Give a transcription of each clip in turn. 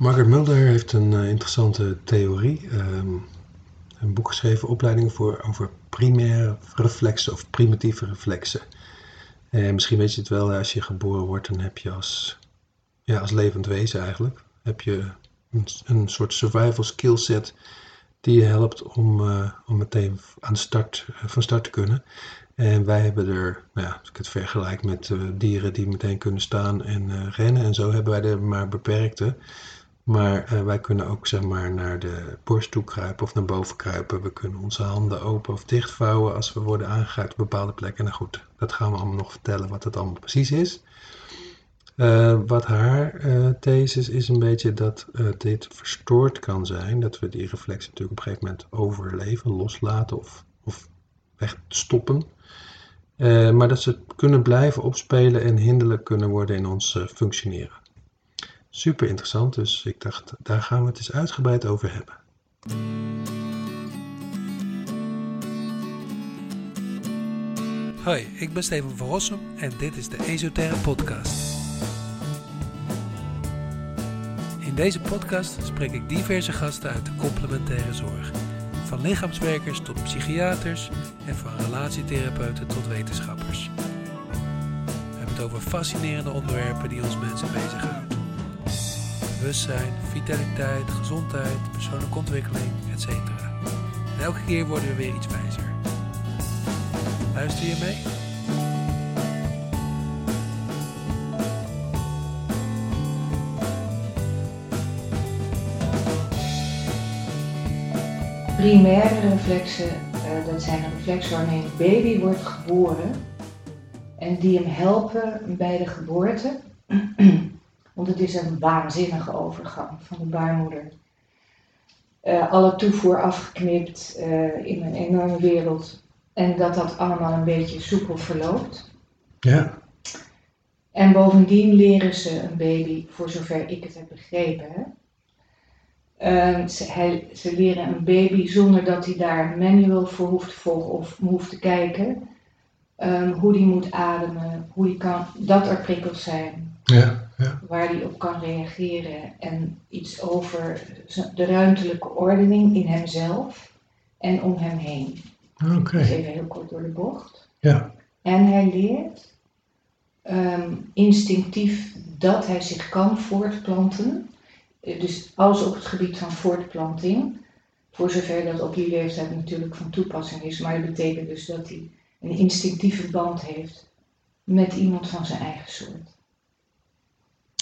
Margaret Mulder heeft een uh, interessante theorie. Um, een boek geschreven, opleiding voor, over primaire reflexen of primitieve reflexen. En misschien weet je het wel, als je geboren wordt, dan heb je als, ja, als levend wezen eigenlijk, heb je een, soort survival skillset die je helpt om, uh, om meteen aan start, uh, van start te kunnen. En wij hebben er, nou ja, als ik het vergelijk met dieren die meteen kunnen staan en rennen en zo, hebben wij er maar beperkte. Maar wij kunnen ook zeg maar naar de borst toe kruipen of naar boven kruipen. We kunnen onze handen open of dicht vouwen als we worden aangeraakt op bepaalde plekken. Nou goed, dat gaan we allemaal nog vertellen wat het allemaal precies is. Uh, wat haar uh, thesis is een beetje dat dit verstoord kan zijn. Dat we die reflex natuurlijk op een gegeven moment overleven, loslaten of, of wegstoppen. maar dat ze kunnen blijven opspelen en hinderlijk kunnen worden in ons functioneren. Super interessant, dus ik dacht, daar gaan we het eens uitgebreid over hebben. Hoi, ik ben Steven van Rossum en dit is de Esoterre Podcast. In deze podcast spreek ik diverse gasten uit de complementaire zorg. Van lichaamswerkers tot psychiaters en van relatietherapeuten tot wetenschappers. We hebben het over fascinerende onderwerpen die ons mensen bezighouden. Bewustzijn, vitaliteit, gezondheid, persoonlijke ontwikkeling, etc. En elke keer worden we weer iets wijzer. Luister je mee? Primaire reflexen, uh, dat zijn reflexen wanneer een baby wordt geboren en die hem helpen bij de geboorte. Want het is een waanzinnige overgang van de baarmoeder. Uh, alle toevoer afgeknipt uh, in een enorme wereld. En dat dat allemaal een beetje soepel verloopt. Ja. En bovendien leren ze een baby, voor zover ik het heb begrepen, hè, Um, ze, hij, ze, leren een baby zonder dat hij daar een manual voor hoeft te volgen of hoeft te kijken. Um, hoe die moet ademen, hoe die kan, dat er prikkels zijn. Ja, ja. Waar hij op kan reageren. En iets over de ruimtelijke ordening in hemzelf en om hem heen. Oké. Okay. Dus even heel kort door de bocht. Ja. En hij leert um, instinctief dat hij zich kan voortplanten dus alles op het gebied van voortplanting, voor zover dat op die leeftijd natuurlijk van toepassing is, maar dat betekent dus dat hij een instinctieve band heeft met iemand van zijn eigen soort.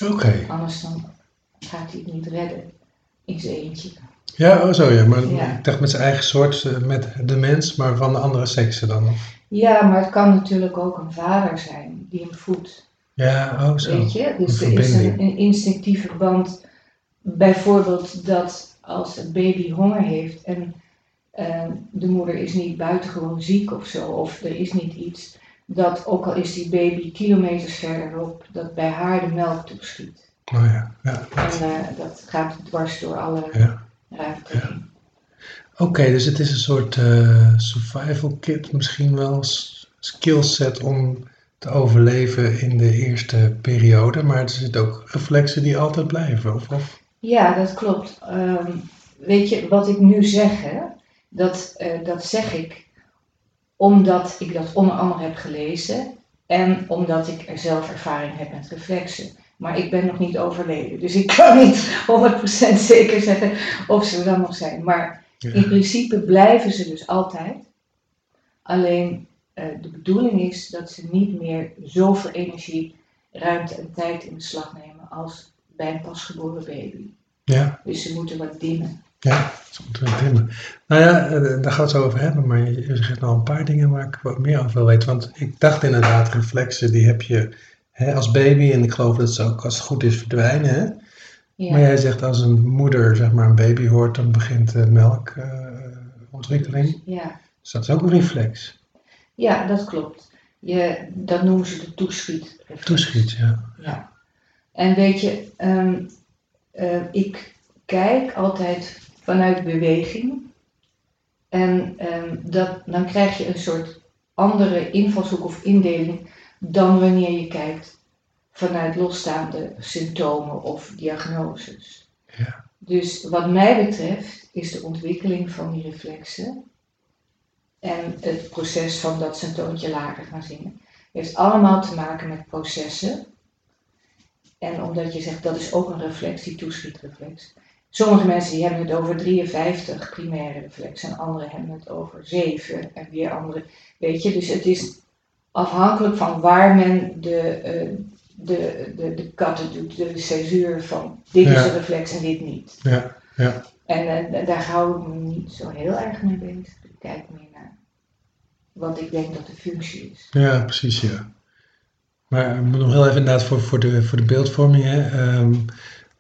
Oké. Anders dan gaat hij het niet redden in zijn eentje. Ja, oh zo ja, maar ja. ik dacht met zijn eigen soort, eh, met de mens, maar van de andere seksen dan? Ja, maar het kan natuurlijk ook een vader zijn die hem voedt. Ja, oh zo. Weet je, dus er is een, een instinctieve band bijvoorbeeld dat als het baby honger heeft en uh, de moeder is niet buitengewoon ziek of zo, of er is niet iets, dat ook al is die baby kilometers verderop, dat bij haar de melk toeschiet. Oh ja, ja. En uh, dat gaat dwars door alle ja. ruimte. Oké, okay, dus het is een soort uh, survival kit, misschien wel skillset om te overleven in de eerste periode, maar er zitten ook reflexen die altijd blijven, of? of? Ja, dat klopt. Um, weet je, wat ik nu zeg, hè, dat, uh, dat zeg ik omdat ik dat onder andere heb gelezen en omdat ik er zelf ervaring heb met reflexen. Maar ik ben nog niet overleden, dus ik kan niet 100% zeker zeggen of ze er dan nog zijn. Maar ja. in principe blijven ze dus altijd. Alleen uh, de bedoeling is dat ze niet meer zoveel energie, ruimte en tijd in beslag nemen als bij een pasgeboren baby. Ja. Dus ze moeten wat dimmen. Ja, wat dimmen. Nou ja, eh, daar gaan we het zo over hebben, maar je zegt nog een paar dingen waar ik wat meer over wil weten. Want ik dacht inderdaad, reflexen, die heb je hè, als baby en ik geloof dat ze ook als het goed is verdwijnen. Hè? Ja. Maar jij zegt als een moeder zeg maar een baby hoort, dan begint de melkontwikkeling. Uh, ja. Dus dat is ook een reflex. Ja, dat klopt. Je, dat noemen ze de toeschiet. Toeschiet, ja. ja. En weet je, um, uh, ik kijk altijd vanuit beweging. En um, dat, dan krijg je een soort andere invalshoek of indeling dan wanneer je kijkt vanuit losstaande symptomen of diagnoses. Ja. Dus wat mij betreft is de ontwikkeling van die reflexen en het proces van dat ze een toontje lager gaan zingen, heeft allemaal te maken met processen. En omdat je zegt dat is ook een reflex, die toeschietreflex. Sommige mensen die hebben het over 53 primaire reflexen en anderen hebben het over 7 en weer andere. Weet je, dus het is afhankelijk van waar men de, eh, de, de, de katten doet, de censuur van dit is een reflex en dit niet. Ja, ja. En eh, daar hou ik me niet zo heel erg mee bezig. Ik kijk meer naar wat ik denk dat de functie is. Ja, precies, ja. Maar nog heel even inderdaad voor, voor, de, voor de beeldvorming. Hè. Ehm,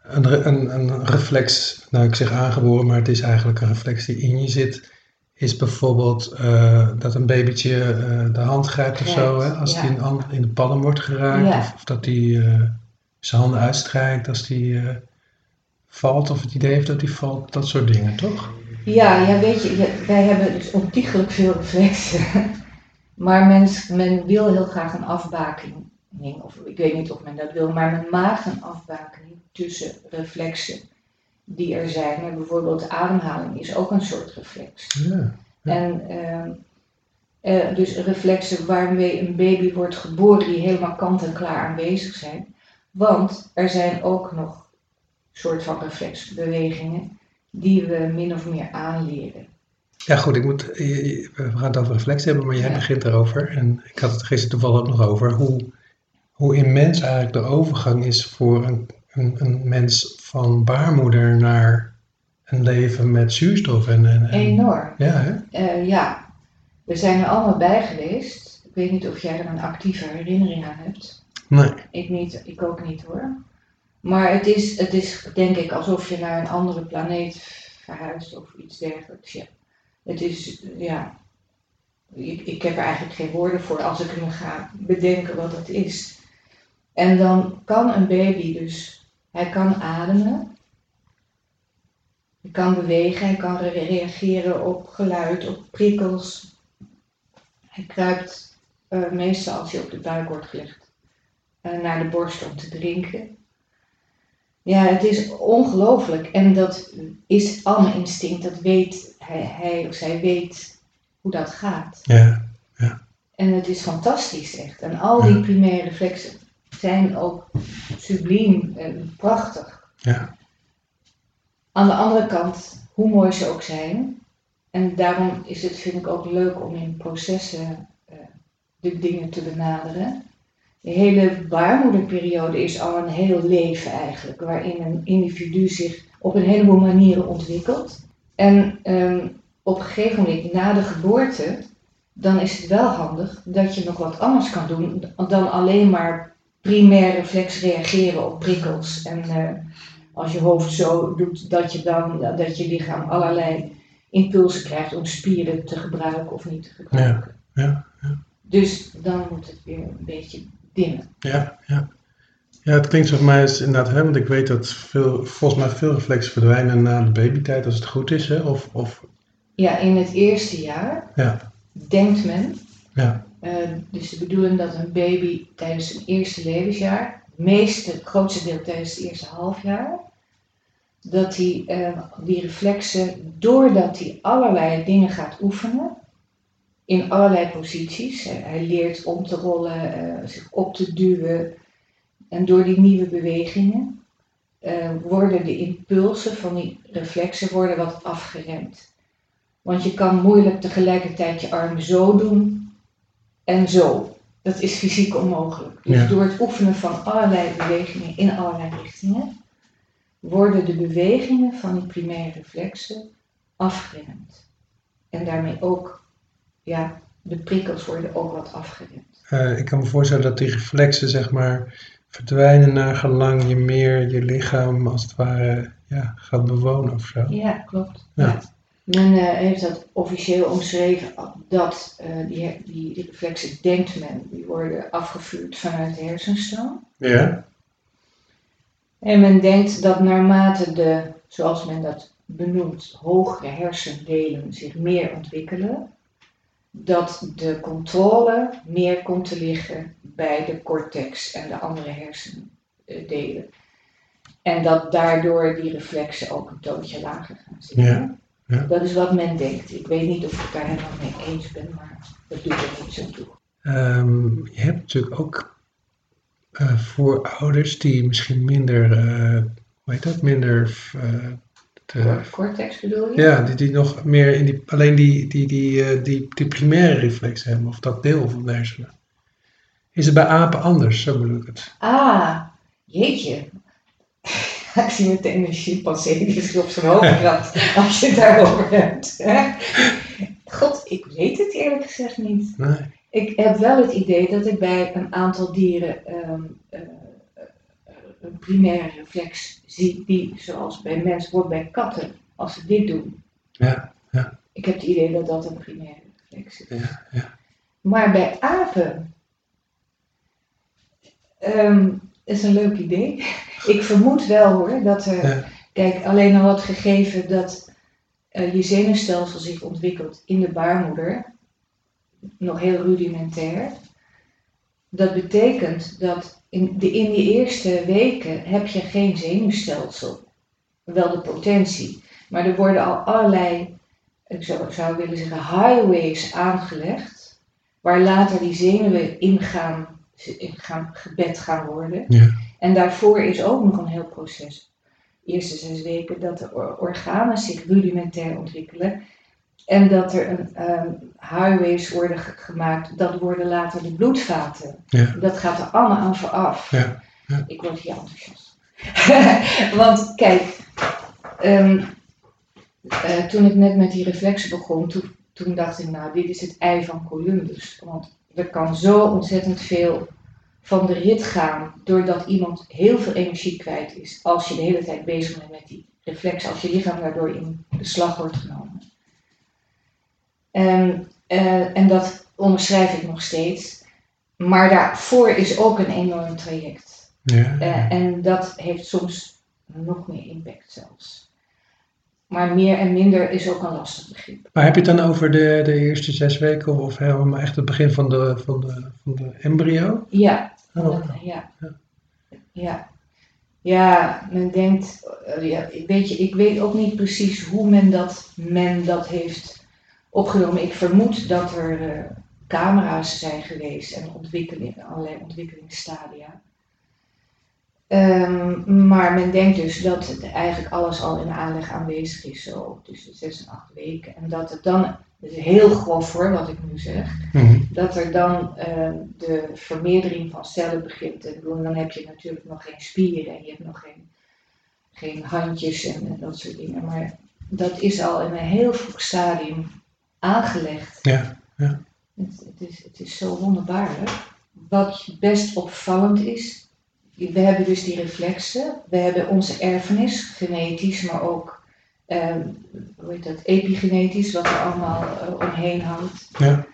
een, een, een reflex, nou ik zeg aangeboren, maar het is eigenlijk een reflex die in je zit, is bijvoorbeeld eh, dat een babytje eh, de hand grijpt of zo, hè, als ja. die in, in de palm wordt geraakt, Ja. of, of dat die eh, zijn handen uitstrijkt als die valt, of het idee heeft dat die valt, dat soort dingen, toch? Ja, ja weet je, wij hebben dus ontiegelijk veel reflexen. Maar men, men wil heel graag een afbakening. Of ik weet niet of men dat wil, maar men maakt een afbakening tussen reflexen die er zijn. En bijvoorbeeld ademhaling is ook een soort reflex. Ja, Ja. En ehm, eh, dus reflexen waarmee een baby wordt geboren die helemaal kant en klaar aanwezig zijn. Want er zijn ook nog soort van reflexbewegingen die we min of meer aanleren. Ja, goed, ik moet, we gaan het over reflex hebben, maar jij Ja. begint erover. En ik had het gisteren toevallig ook nog over hoe, hoe immens eigenlijk de overgang is voor een, een, een mens van baarmoeder naar een leven met zuurstof. En, en, en- Enorm. Ja, hè? Eh, ja, we zijn er allemaal bij geweest. Ik weet niet of jij er een actieve herinnering aan hebt. Nee. Ik, niet, ik ook niet hoor. Maar het is, het is denk ik alsof je naar een andere planeet verhuist of iets dergelijks. Ja. Het is, ja, ik, ik heb er eigenlijk geen woorden voor als ik me ga bedenken wat het is. En dan kan een baby dus, hij kan ademen, hij kan bewegen, hij kan re- reageren op geluid, op prikkels. Hij kruipt eh, meestal als hij op de buik wordt gelegd eh, naar de borst om te drinken. Ja, het is ongelooflijk. En dat is allemaal instinct. Dat weet hij, hij of zij weet hoe dat gaat. Ja, En het is fantastisch echt. En al die Ja. primaire reflexen zijn ook subliem en prachtig. ja, Aan de andere kant, hoe mooi ze ook zijn. En daarom is het, vind ik ook leuk om in processen eh, de dingen te benaderen. De hele baarmoederperiode is al een heel leven eigenlijk, waarin een individu zich op een heleboel manieren ontwikkelt. En ehm, op een gegeven moment na de geboorte, dan is het wel handig dat je nog wat anders kan doen dan alleen maar primair reflex reageren op prikkels. En eh, als je hoofd zo doet, dat je dan dat je lichaam allerlei impulsen krijgt om spieren te gebruiken of niet te gebruiken. ja, Dus dan moet het weer een beetje dimmen. ja, ja. Ja, het klinkt voor mij is inderdaad, hè, want ik weet dat veel, volgens mij veel reflexen verdwijnen na de babytijd als het goed is, hè? Of, of Ja, in het eerste jaar ja, denkt men, ja, eh, dus de bedoeling dat een baby tijdens zijn eerste levensjaar, het meeste, het grootste deel tijdens het eerste halfjaar, dat hij eh, die reflexen, doordat hij allerlei dingen gaat oefenen, in allerlei posities, hij, leert om te rollen, eh, zich op te duwen, en door die nieuwe bewegingen eh, worden de impulsen van die reflexen worden wat afgeremd. Want je kan moeilijk tegelijkertijd je arm zo doen en zo. Dat is fysiek onmogelijk. Dus Ja. door het oefenen van allerlei bewegingen in allerlei richtingen, worden de bewegingen van die primaire reflexen afgeremd. En daarmee ook, ja, de prikkels worden ook wat afgeremd. Eh, ik kan me voorstellen dat die reflexen, zeg maar, verdwijnen naar gelang je meer je lichaam, als het ware, ja, gaat bewonen of zo. Ja, klopt. Ja. Ja. Men heeft dat officieel omschreven dat eh, die, die reflexen, denkt men, die worden afgevuurd vanuit de hersenstroom. Ja, En men denkt dat naarmate de, zoals men dat benoemt, hogere hersendelen zich meer ontwikkelen, dat de controle meer komt te liggen bij de cortex en de andere hersendelen. En dat daardoor die reflexen ook een toontje lager gaan zitten. Ja, ja. Dat is wat men denkt. Ik weet niet of ik het daar helemaal mee eens ben, maar dat doet er niet zo toe. Ehm, je hebt natuurlijk ook eh, voorouders die misschien minder, eh, hoe heet dat, minder, eh, te- Cor- Cortex bedoel je? ja, die, die nog meer in die, alleen die, die, die, eh, die, die primaire reflex hebben, of dat deel van de hersenen. Is het bij apen anders, zo bedoel ik het. Ah, jeetje. Ik zie meteen een chimpansee die zich op zijn hoofd krabt als je het daarover hebt. God, ik weet het eerlijk gezegd niet. Nee. Ik heb wel het idee dat ik bij een aantal dieren ehm, eh, een primaire reflex zie, die zoals bij mensen wordt bij katten, als ze dit doen. Ja, Ik heb het idee dat dat een primaire reflex is. ja, ja. Maar bij apen ehm, is een leuk idee. Ik vermoed wel hoor dat er, Ja. kijk, alleen al het gegeven dat eh, je zenuwstelsel zich ontwikkelt in de baarmoeder, nog heel rudimentair. Dat betekent dat in, de, in die eerste weken heb je geen zenuwstelsel. Wel de potentie. Maar er worden al allerlei, ik zou, zou willen zeggen, highways aangelegd. Waar later die zenuwen in gaan, gebed gaan worden. Ja. En daarvoor is ook nog een heel proces. De eerste zes weken dat de or- organen zich rudimentair ontwikkelen. En dat er een, ehm, highways worden ge- gemaakt, dat worden later de bloedvaten. Ja. Dat gaat er allemaal aan vooraf. Ja, ja. Ik word hier enthousiast. Want kijk, ehm, eh, toen ik net met die reflexen begon, toen, toen dacht ik, nou, dit is het ei van Columbus. Want er kan zo ontzettend veel van de rit gaan, doordat iemand heel veel energie kwijt is, als je de hele tijd bezig bent met die reflexen, als je lichaam daardoor in beslag wordt genomen. En, eh, en dat onderschrijf ik nog steeds. Maar daarvoor is ook een enorm traject. Ja. Eh, en dat heeft soms nog meer impact zelfs. Maar meer en minder is ook een lastig begrip. Maar heb je het dan over de, de eerste zes weken of helemaal echt het begin van de, van de, van de embryo? Ja, Oh, dat- ja. Ja. Ja, men denkt, eh, ja, ik weet, je, ik weet ook niet precies hoe men dat, men dat heeft opgenomen. Ik vermoed dat er eh, camera's zijn geweest en ontwikkeling, allerlei ontwikkelingsstadia. Ehm, maar men denkt dus dat eigenlijk alles al in aanleg aanwezig is, zo tussen zes en acht weken. En dat het dan, het is heel grof hoor wat ik nu zeg, Mhm. dat er dan eh, de vermeerdering van cellen begint. En ik bedoel, dan heb je natuurlijk nog geen spieren en je hebt nog geen, geen handjes en, en dat soort dingen. Maar dat is al in een heel vroeg stadium aangelegd. Ja, Het, het, is, het is zo wonderbaarlijk. Wat best opvallend is, we hebben dus die reflexen, we hebben onze erfenis, genetisch, maar ook ehm, hoe heet dat, epigenetisch, wat er allemaal eh, omheen hangt. Ja.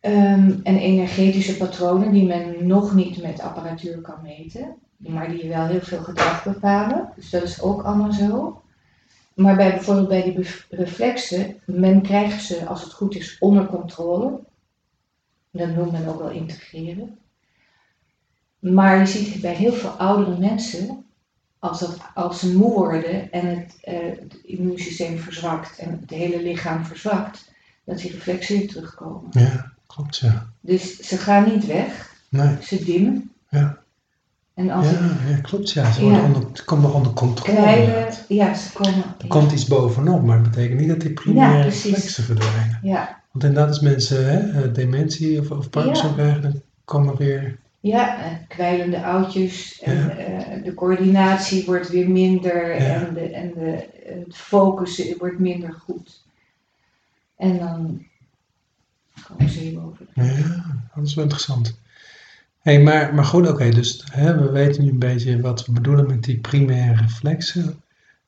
Ehm, en energetische patronen die men nog niet met apparatuur kan meten, maar die wel heel veel gedrag bepalen. Dus dat is ook allemaal zo. Maar bij, bijvoorbeeld bij die reflexen, men krijgt ze als het goed is onder controle. Dat noemt men ook wel integreren. Maar je ziet bij heel veel oudere mensen, als, dat, als ze moe worden en het, eh, het immuunsysteem verzwakt en het hele lichaam verzwakt, dat die reflexen weer terugkomen. ja, klopt ja. Dus ze gaan niet weg, Nee, ze dimmen. Ja. En als ja, het ja, klopt ja. Ze, worden Ja. onder, komen onder controle. ja, ze komen. Er komt iets bovenop, maar dat betekent niet dat die primaire reflexen verdwijnen. Ja, Want inderdaad, als mensen hè, eh, dementie of, of Parkinson krijgen, dan komen weer... ja, en kwijlende oudjes en Ja. eh, de coördinatie wordt weer minder Ja. en, de, en de, het focussen wordt minder goed. En dan komen ze hierboven. Ja, dat is wel interessant. hey, maar, maar goed, oké, dus hè, we weten nu een beetje wat we bedoelen met die primaire reflexen.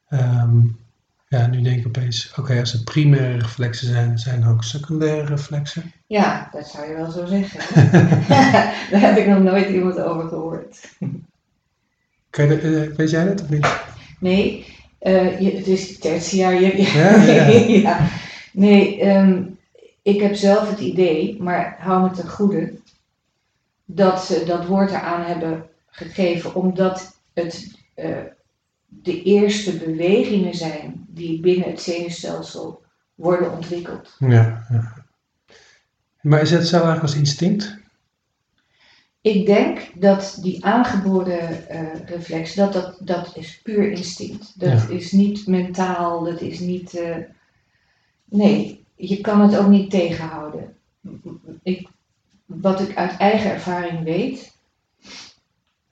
Ehm, ja, nu denk ik opeens, oké, als het primaire reflexen zijn, zijn er ook secundaire reflexen. Ja, dat zou je wel zo zeggen. Daar heb ik nog nooit iemand over gehoord. Kan je, eh, weet jij dat of niet? Nee, eh, je, het is tertiair. Je, je- Ja, ja. ja. Nee, ehm, ik heb zelf het idee, maar hou me ten goede, dat ze dat woord eraan hebben gegeven, omdat het eh, de eerste bewegingen zijn die binnen het zenuwstelsel worden ontwikkeld. Ja, ja. Maar is het zo eigenlijk als instinct? Ik denk dat die aangeboren eh, reflex, dat, dat, dat is puur instinct. Dat Ja. is niet mentaal, dat is niet. eh, nee, je kan het ook niet tegenhouden. Ik, wat ik uit eigen ervaring weet.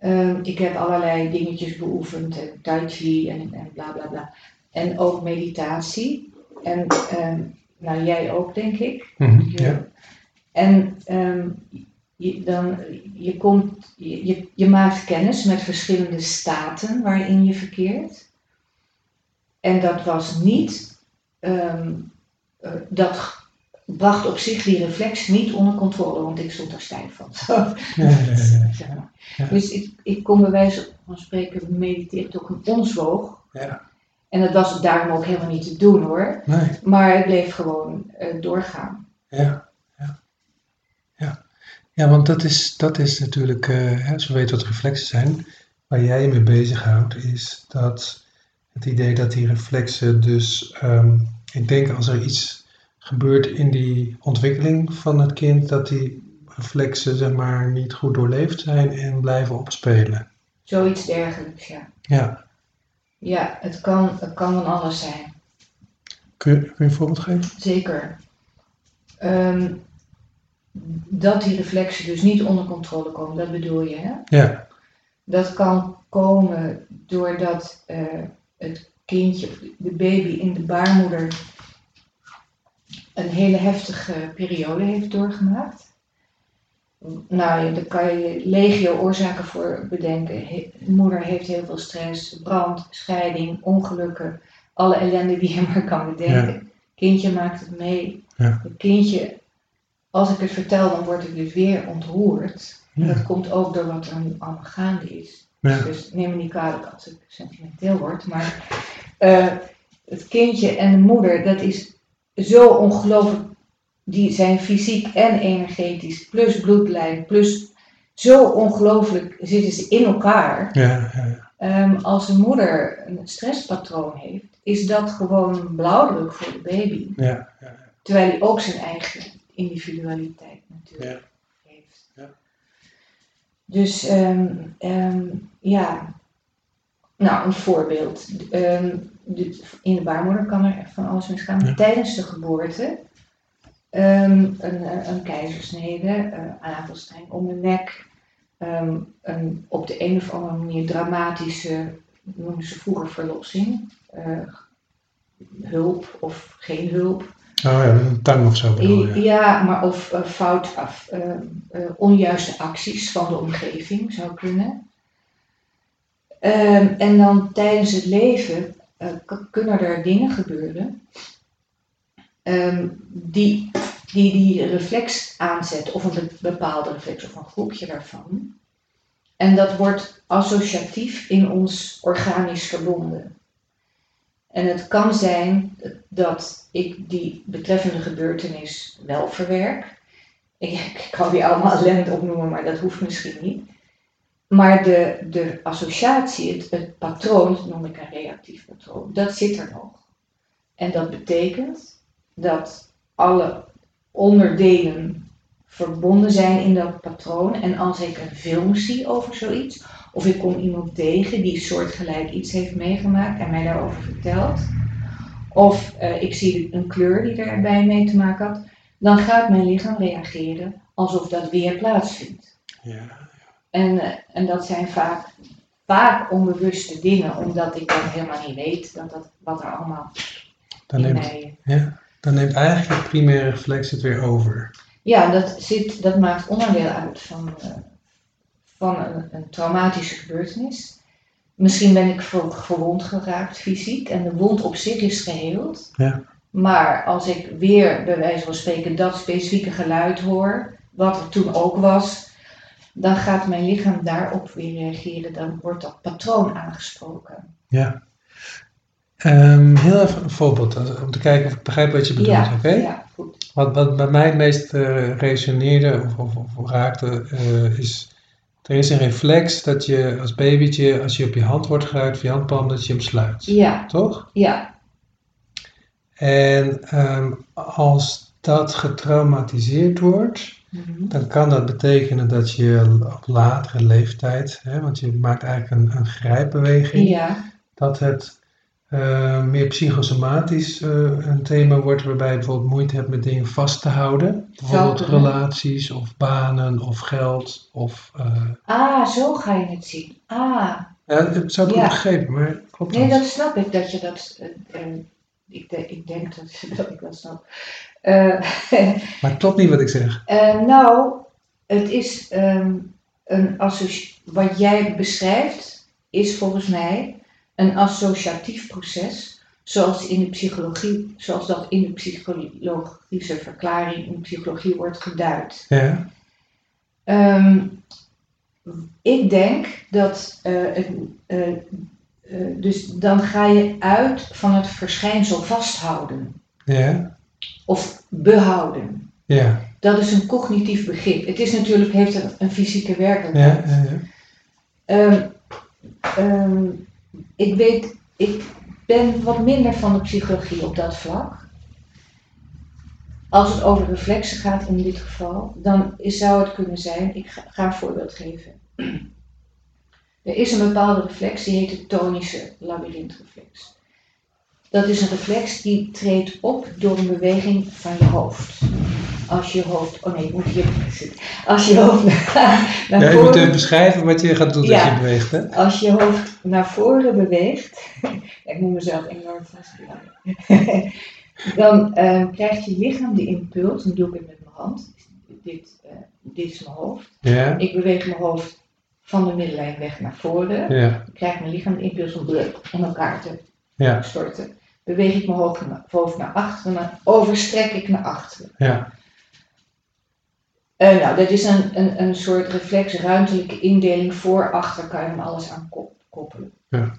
Ehm, ik heb allerlei dingetjes beoefend, en tai chi en, en bla bla bla. En ook meditatie. En ehm, nou, jij ook, denk ik. Mhm, Je- Ja. En ehm, je, dan, je, komt, je, je, je maakt kennis met verschillende staten waarin je verkeert. En dat was niet, eh, dat bracht op zich die reflex niet onder controle, want ik stond daar stijf van. Zeg maar. Ja. Dus ik, ik kon bij wijze van spreken mediteren tot ik een omzwoog. Ja. En dat was daarom ook helemaal niet te doen hoor. Nee, Maar ik bleef gewoon eh, doorgaan. ja, ja. Ja, ja want dat is, dat is natuurlijk, eh, hè, als we weten wat reflexen zijn, waar jij je mee bezighoudt, is dat het idee dat die reflexen dus, ehm, ik denk als er iets gebeurt in die ontwikkeling van het kind, dat die reflexen zeg maar niet goed doorleefd zijn en blijven opspelen. Zoiets dergelijks, ja. Ja, Ja, het kan, het kan van alles zijn. kun je, kun je een voorbeeld geven? Zeker. Ehm, dat die reflexen dus niet onder controle komen, dat bedoel je, hè? Ja, Dat kan komen doordat eh, het kindje, of de baby in de baarmoeder een hele heftige periode heeft doorgemaakt. Nou, daar kan je legio oorzaken voor bedenken. He- moeder heeft heel veel stress, brand, scheiding, ongelukken, alle ellende die je maar kan bedenken. Kindje maakt het mee. Ja. Het kindje, als ik het vertel, dan word ik dus weer ontroerd. En dat komt ook door wat er nu allemaal gaande is. ja, Dus neem me niet kwalijk als ik sentimenteel word. Maar eh, het kindje en de moeder, dat is zo ongelooflijk. Die zijn fysiek en energetisch, plus bloedlijn, plus zo ongelooflijk zitten ze in elkaar. ja, ja, Ehm, als een moeder een stresspatroon heeft, is dat gewoon een blauwdruk voor de baby. ja, ja, Terwijl hij ook zijn eigen individualiteit natuurlijk heeft. Ja. Dus ehm, ehm, ja, nou een voorbeeld. Ehm, de- in de baarmoeder kan er van alles misgaan. Ja. Tijdens de geboorte ehm, een, een keizersnede, eh navelstreng om de nek, ehm, een op de een of andere manier dramatische, noemden ze vroeger verlossing, eh, hulp of geen hulp. Oh ja, een tang of zo bedoel je? Ja, maar of eh, fout, af, eh, eh, onjuiste acties van de omgeving zou kunnen. Ehm, en dan tijdens het leven kunnen er dingen gebeuren ehm, die, die die reflex aanzetten, of een be- bepaalde reflex, of een groepje daarvan. En dat wordt associatief in ons organisch verbonden. En het kan zijn dat ik die betreffende gebeurtenis wel verwerk. Ik, kan weer allemaal ellende opnoemen, maar dat hoeft misschien niet. Maar de, de associatie, het, het patroon, dat noem ik een reactief patroon, dat zit er nog. En dat betekent dat alle onderdelen verbonden zijn in dat patroon. En als ik een film zie over zoiets, of ik kom iemand tegen die soortgelijk iets heeft meegemaakt en mij daarover vertelt, of eh, ik zie een kleur die erbij mee te maken had, dan gaat mijn lichaam reageren alsof dat weer plaatsvindt. Ja, En, eh, en dat zijn vaak, vaak onbewuste dingen, omdat ik dan helemaal niet weet dat dat, wat er allemaal dan in neemt, mij... ja, dan neemt eigenlijk je primaire reflex het weer over. Ja, dat, zit, dat maakt onderdeel uit van, eh, van een, een traumatische gebeurtenis. Misschien ben ik verwond geraakt fysiek en de wond op zich is geheeld. Ja. Maar als ik weer bij wijze van spreken dat specifieke geluid hoor, wat er toen ook was, dan gaat mijn lichaam daarop weer reageren. Dan wordt dat patroon aangesproken. Ja. Ehm, heel even een voorbeeld, als- om te kijken of ik begrijp wat je bedoelt, ja, oké? ja, goed. Wat, wat bij mij het meest eh, resoneerde of, of, of raakte, eh, is Er is een reflex dat je als babytje, als je op je hand wordt geraakt, of je handpalm, dat je hem sluit. Ja, Toch? ja, En ehm, als dat getraumatiseerd wordt, Mhm. dan kan dat betekenen dat je op latere leeftijd, hè, want je maakt eigenlijk een, een grijpbeweging, ja, dat het eh, meer psychosomatisch eh, een thema wordt, waarbij je bijvoorbeeld moeite hebt met dingen vast te houden. Bijvoorbeeld relaties of banen of geld of... eh, Ah, zo ga je het zien. Ah, ja, ik zou het Ja. begrepen, maar klopt nee, dat? dat snap ik dat je dat. Ik, de- ik denk dat, dat ik dat snap. Eh, Maar het klopt niet wat ik zeg. eh, nou, het is ehm, een Wat jij beschrijft, is volgens mij een associatief proces. Zoals, in de psychologie, zoals dat in de psychologische verklaring in de psychologie wordt geduid. Ja, Ehm, ik denk dat eh, het, eh, eh, dus dan ga je uit van het verschijnsel vasthouden ja, of behouden. ja, Dat is een cognitief begrip. Het is natuurlijk, heeft een, een fysieke ja, werkelijkheid. ja, ja. Ehm, ehm, ik weet, ik ben wat minder van de psychologie op dat vlak. Als het over reflexen gaat in dit geval, dan is- zou het kunnen zijn, ik ga, ga een voorbeeld geven. Er is een bepaalde reflex, die heet de tonische labyrintreflex. Dat is een reflex die treedt op door een beweging van je hoofd. Als je hoofd, oh nee, ik moet hier. Als je hoofd naar, naar Ja, je moet voren- even beschrijven wat je gaat doen als je beweegt, hè? als je hoofd naar voren beweegt, ik moet mezelf enorm vasthouden, dan eh, krijgt je lichaam de impuls, nu doe ik het met mijn hand, dit, eh, dit is mijn hoofd. Ja, Ik beweeg mijn hoofd van de middenlijn weg naar voren, ja, dan krijgt mijn lichaam de impuls om in elkaar te ja, storten. Beweeg ik mijn hoofd naar, hoofd naar achteren, dan overstrek ik naar achteren. ja, Eh, nou, dat is een, een, een soort reflex, ruimtelijke indeling voor, achter, kan je hem alles aan kop- koppelen. Ja.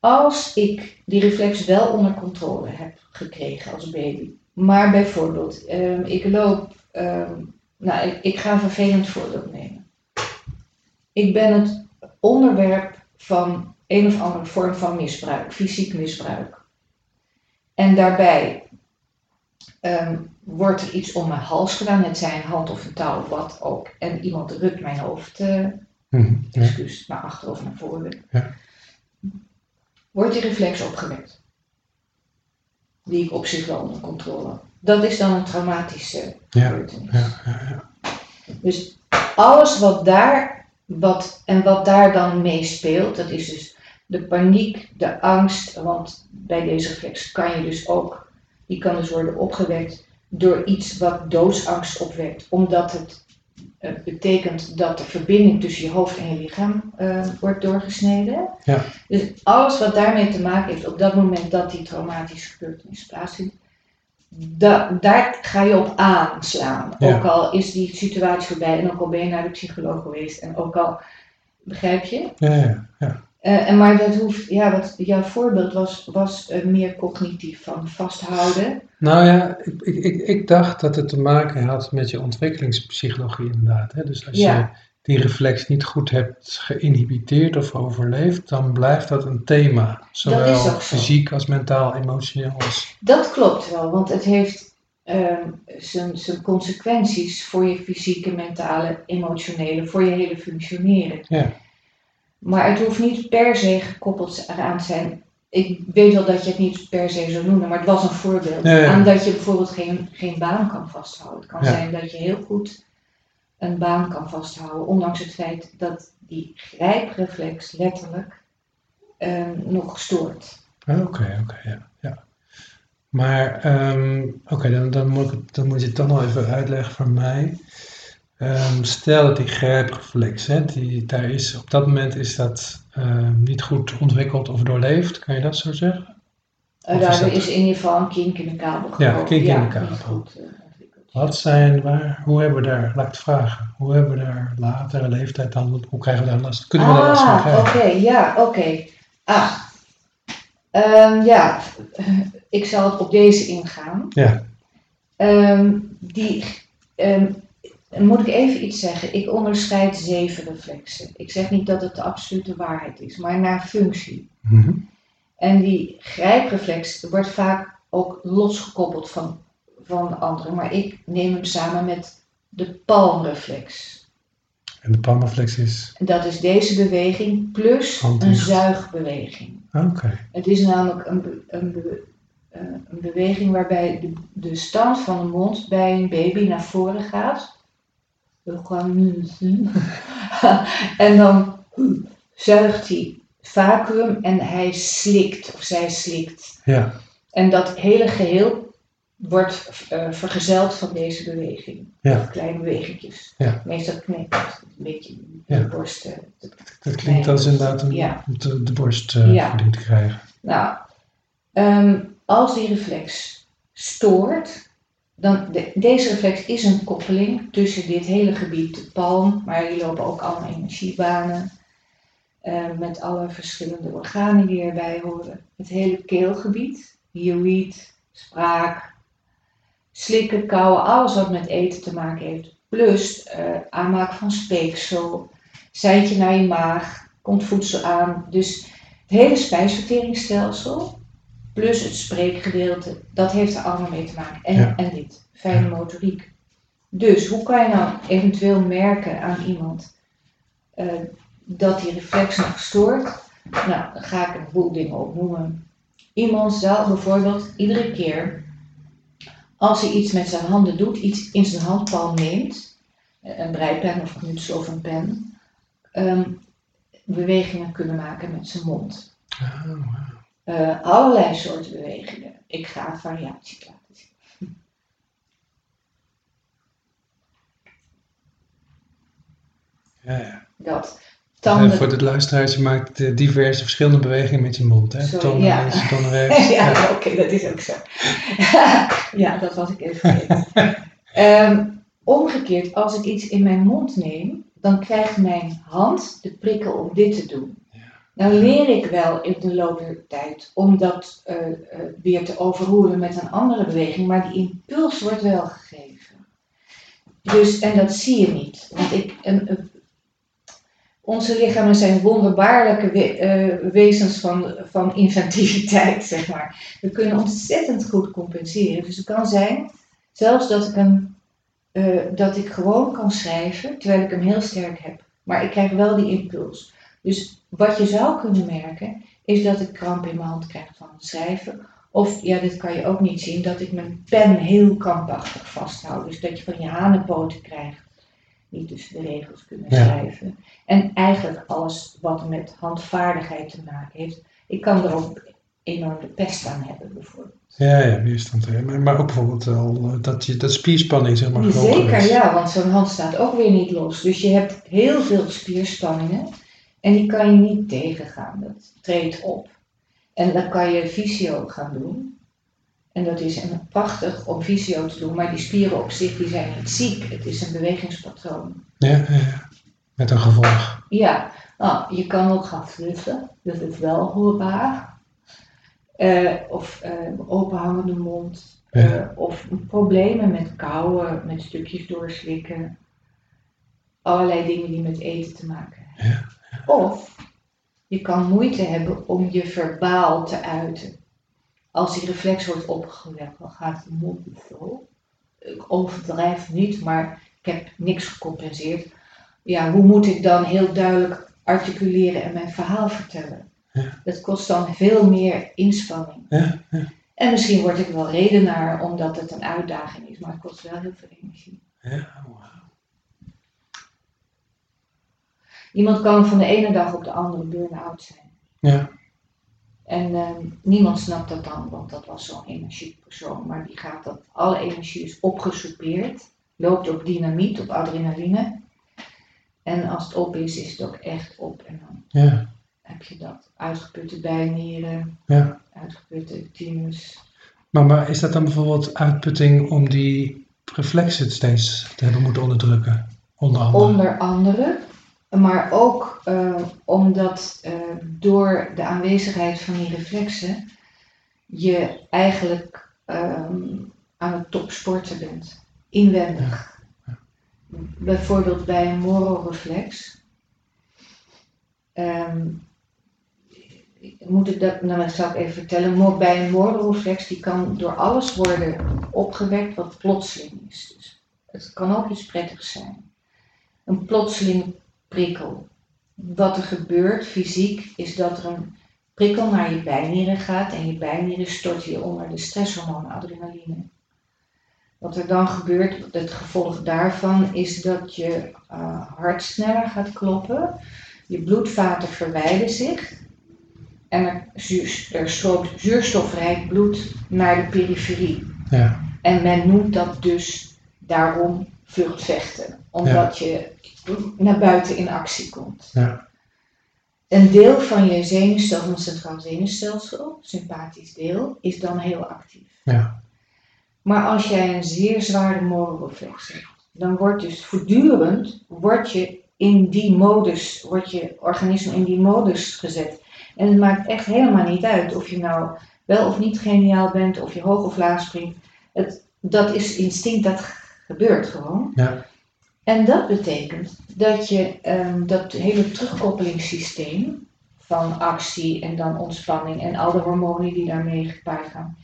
Als ik die reflex wel onder controle heb gekregen als baby, maar bijvoorbeeld, ehm, ik loop, ehm, nou, ik, ik ga een vervelend voorbeeld nemen. Ik ben het onderwerp van een of andere vorm van misbruik, fysiek misbruik. En daarbij ehm, wordt er iets om mijn hals gedaan, het zijn hand of een touw wat ook. En iemand rukt mijn hoofd, ja, excuus, naar achter of naar voren. Ja. Wordt die reflex opgewekt. Die ik op zich wel onder controle. Dat is dan een traumatische ja, gebeurtenis. Dus alles wat daar, wat, en wat daar dan meespeelt, dat is dus de paniek, de angst, want bij deze reflex kan je dus ook, die kan dus worden opgewekt door iets wat doodsangst opwekt, omdat het eh, betekent dat de verbinding tussen je hoofd en je lichaam eh, wordt doorgesneden. Ja. Dus alles wat daarmee te maken heeft op dat moment dat die traumatische gebeurtenis plaatsvindt, da- daar ga je op aanslaan. Ja. Ook al is die situatie voorbij en ook al ben je naar de psycholoog geweest en ook al, begrijp je? ja, ja, ja. Eh, en maar dat hoeft, ja, wat jouw voorbeeld was, was eh, meer cognitief van vasthouden. Nou ja, ik, ik, ik, ik dacht dat het te maken had met je ontwikkelingspsychologie inderdaad. Hè? Dus als Ja. je die reflex niet goed hebt geïnhibiteerd of overleefd, dan blijft dat een thema. Zowel fysiek als mentaal, emotioneel als... Dat klopt wel, want het heeft ehm, zijn zijn consequenties voor je fysieke, mentale, emotionele, voor je hele functioneren. Ja. Maar het hoeft niet per se gekoppeld eraan te zijn. Ik weet wel dat je het niet per se zou noemen, maar het was een voorbeeld. Ja, ja. Aan dat je bijvoorbeeld geen, geen baan kan vasthouden. Het kan zijn dat je heel goed een baan kan vasthouden, ondanks het feit dat die grijpreflex letterlijk ehm, nog gestoord. Ah, Oké, oké, ja, ja. Maar, ehm, oké, dan, dan, moet ik, dan moet je het toch nog even uitleggen voor mij. Ehm, stel dat die grijpreflex, hè, die, daar is, op dat moment is dat niet goed ontwikkeld of doorleefd, kan je dat zo zeggen? Uh, Of daar is dat- is in ieder geval een kink in de kabel Ja, gekomen. kink in de kabel. goed, eh. Wat zijn, waar, hoe hebben we daar, laat ik het vragen, hoe hebben we daar latere leeftijd dan, hoe krijgen we daar last, kunnen we daar last van Ah, oké, krijgen? ja, oké. Ah, Ehm, ja, ik zal op deze ingaan. Ja, Ehm, die, ehm, moet ik even iets zeggen. Ik onderscheid zeven reflexen. Ik zeg niet dat het de absolute waarheid is, maar naar functie. Mhm. En die grijpreflex wordt vaak ook losgekoppeld van, van de andere. Maar ik neem hem samen met de palmreflex. En de palmreflex is... Dat is deze beweging plus Hand een zuigbeweging. Oké. Het is namelijk een, be- een, be- eh, een beweging waarbij de, de stand van de mond bij een baby naar voren gaat. En dan zuigt hij vacuüm en hij slikt of zij slikt. Ja. En dat hele geheel wordt eh, vergezeld van deze beweging. Ja. Kleine bewegingjes. Ja. Meestal knikt het een beetje in Ja. de borst. eh, Dat klinkt als inderdaad om Ja. de, de borstvoeding Ja. te krijgen. Nou, ehm, als die reflex stoort, dan de- deze reflex is een koppeling tussen dit hele gebied, de palm, maar hier lopen ook allemaal energiebanen, met alle verschillende organen die erbij horen. Het hele keelgebied, hyoïd, spraak, slikken, kauwen, alles wat met eten te maken heeft. Plus eh, aanmaak van speeksel, seintje naar je maag, komt voedsel aan. Dus het hele spijsverteringsstelsel, plus het spreekgedeelte, dat heeft er allemaal mee te maken. En, Ja. en dit, fijne motoriek. Dus hoe kan je nou eventueel merken aan iemand eh, dat die reflex nog stoort? Nou, dan ga ik een boel dingen opnoemen. Iemand zal bijvoorbeeld iedere keer, als hij iets met zijn handen doet, iets in zijn handpalm neemt, een breipen of een knutsel of een pen, ehm, bewegingen kunnen maken met zijn mond. Wauw. Eh, allerlei soorten bewegingen. Ik ga variaties laten zien. Ja, ja. Dat Voor de luisteraars, je maakt eh, diverse verschillende bewegingen met je mond. Hè? Sorry, ja. links, tonnen rechts. ja, oké, dat is ook zo. ja, dat was ik even. Ehm, omgekeerd, als ik iets in mijn mond neem, dan krijgt mijn hand de prikkel om dit te doen. Dan leer ik wel in de loop der tijd om dat eh, eh, weer te overroelen met een andere beweging, maar die impuls wordt wel gegeven. Dus, en dat zie je niet. Want ik, een, een- onze lichamen zijn wonderbaarlijke eh, wezens van, van inventiviteit, zeg maar. We kunnen ontzettend goed compenseren. Dus het kan zijn, zelfs dat ik, een, eh, dat ik gewoon kan schrijven, terwijl ik hem heel sterk heb. Maar ik krijg wel die impuls. Dus wat je zou kunnen merken, is dat ik kramp in mijn hand krijg van het schrijven. Of, ja, dit kan je ook niet zien, dat ik mijn pen heel krampachtig vasthoud. Dus dat je van je hanenpoten krijgt, tussen de regels kunnen Ja. schrijven. En eigenlijk alles wat met handvaardigheid te maken heeft. Ik kan er ook enorm de pest aan hebben, bijvoorbeeld. Ja, ja, weerstand. Maar, maar ook bijvoorbeeld wel eh, dat, je, dat spierspanning zeg maar Zeker, is. ja, want zo'n hand staat ook weer niet los. Dus je hebt heel veel spierspanningen en die kan je niet tegengaan. Dat treedt op. En dan kan je fysio gaan doen. En dat is een prachtig om fysio te doen, maar die spieren op zich die zijn niet ziek. Het is een bewegingspatroon. Ja, ja, ja. Met een gevolg. Ja, nou, je kan ook gaan fluffen, dat is wel hoorbaar. Eh, of eh, openhangende mond. Ja. Eh, of problemen met kauwen, met stukjes doorslikken. Allerlei dingen die met eten te maken hebben. Of je kan moeite hebben om je verbaal te uiten. Als die reflex wordt opgewekt, dan gaat de mond zo. Ik overdrijf niet, maar ik heb niks gecompenseerd. Ja, hoe moet ik dan heel duidelijk articuleren en mijn verhaal vertellen? Ja. Dat kost dan veel meer inspanning. Ja, En misschien word ik wel redenaar omdat het een uitdaging is, maar het kost wel heel veel energie. ja, wauw. Iemand kan van de ene dag op de andere burn-out zijn. Ja, En ehm, niemand snapt dat dan, want dat was zo'n energiek persoon. Maar die gaat dat, alle energie is opgesoupeerd, loopt op dynamiet, op adrenaline. En als het op is, is het ook echt op. En dan ja, heb je dat. Uitgeputte bijnieren, ja. uitgeputte thymus. Maar, maar is dat dan bijvoorbeeld uitputting om die reflexen steeds te hebben moeten onderdrukken? Onder andere. Onder andere. Maar ook eh, omdat eh, door de aanwezigheid van die reflexen je eigenlijk ehm, aan het topsporten bent. Inwendig. bijvoorbeeld bij een mororeflex. Ehm, moet ik dat, nou dat zal ik even vertellen. Bij een mororeflex die kan door alles worden opgewekt wat plotseling is. Dus het kan ook iets prettigs zijn. Een plotseling prikkel. Wat er gebeurt fysiek is dat er een prikkel naar je bijnieren gaat en je bijnieren stort je onder de stresshormoon adrenaline. Wat er dan gebeurt, het gevolg daarvan is dat je eh, hart sneller gaat kloppen, je bloedvaten verwijden zich en er, er stroomt zuurstofrijk bloed naar de periferie. Ja. En men noemt dat dus daarom vluchtvechten, omdat je naar buiten in actie komt. Ja. Een deel van je zenuwstelsel, van het centraal zenuwstelsel, sympathisch deel, is dan heel actief. Ja. Maar als jij een zeer zware mororeflex hebt, dan wordt dus voortdurend wordt je in die modus, wordt je organisme in die modus gezet. En het maakt echt helemaal niet uit of je nou wel of niet geniaal bent, of je hoog of laag springt. Het, dat is instinct, dat gebeurt gewoon. Ja. En dat betekent dat je ehm, dat hele terugkoppelingssysteem van actie en dan ontspanning en al de hormonen die daarmee gepaard gaan,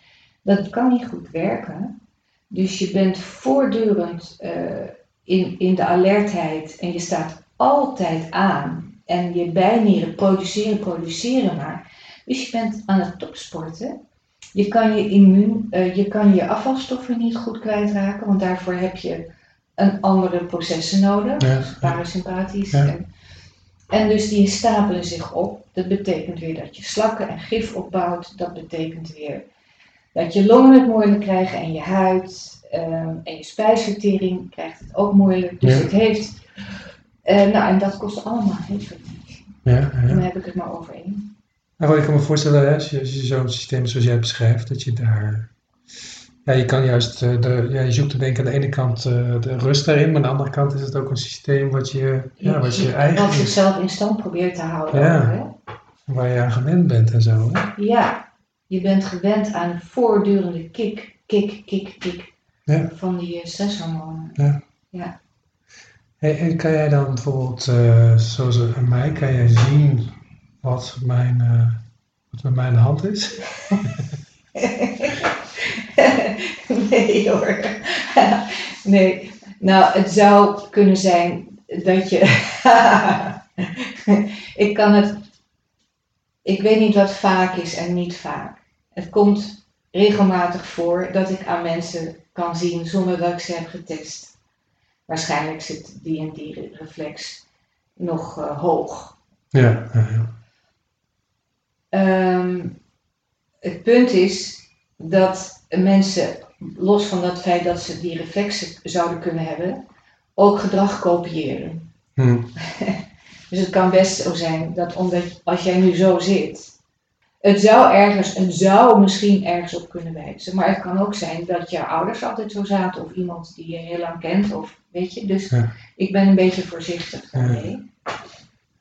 dat kan niet goed werken. Dus je bent voortdurend eh, in, in de alertheid en je staat altijd aan. En je bijnieren produceren, produceren maar. Dus je bent aan het topsporten. Je kan je immuun, eh, je kan je afvalstoffen niet goed kwijtraken, want daarvoor heb je een andere processen nodig, Ja. dus parasympathisch. Ja. En, en dus die stapelen zich op. Dat betekent weer dat je slakken en gif opbouwt. Dat betekent weer dat je longen het moeilijk krijgen en je huid ehm, en je spijsvertering krijgt het ook moeilijk. Dus Ja. het heeft, eh, nou en dat kost allemaal heel veel energie. Ja, En dan ja. heb ik het maar over één. Nou, ik kan me voorstellen, hè, als je, zo'n systeem zoals jij beschrijft, dat je daar... Ja, je kan juist, eh, de, ja, je zoekt er denk ik aan de ene kant eh, de rust daarin, maar aan de andere kant is het ook een systeem wat je, ja, wat je eigen Wat zichzelf in stand probeert te houden. Ja. ook, hè? waar je aan gewend bent en zo. Hè? Ja, je bent gewend aan voortdurende kick, kick, kick, kick Ja. van die eh, stresshormonen. Hey, en kan jij dan bijvoorbeeld, zoals aan mij, kan jij zien wat, mijn, eh, wat met mij aan de hand is? nee hoor. nee. Nou, het zou kunnen zijn dat je. ik kan het. Ik weet niet wat vaak is en niet vaak. Het komt regelmatig voor dat ik aan mensen kan zien zonder dat ik ze heb getest. Waarschijnlijk zit die en die reflex nog eh, hoog. Ja, ja, ja. Ehm, het punt is dat mensen, los van dat feit dat ze die reflexen zouden kunnen hebben, ook gedrag kopiëren. Hm. Dus het kan best zo zijn dat omdat als jij nu zo zit, het zou ergens, het zou misschien ergens op kunnen wijzen. Maar het kan ook zijn dat je ouders altijd zo zaten of iemand die je heel lang kent of weet je. Dus Ja. ik ben een beetje voorzichtig Ja.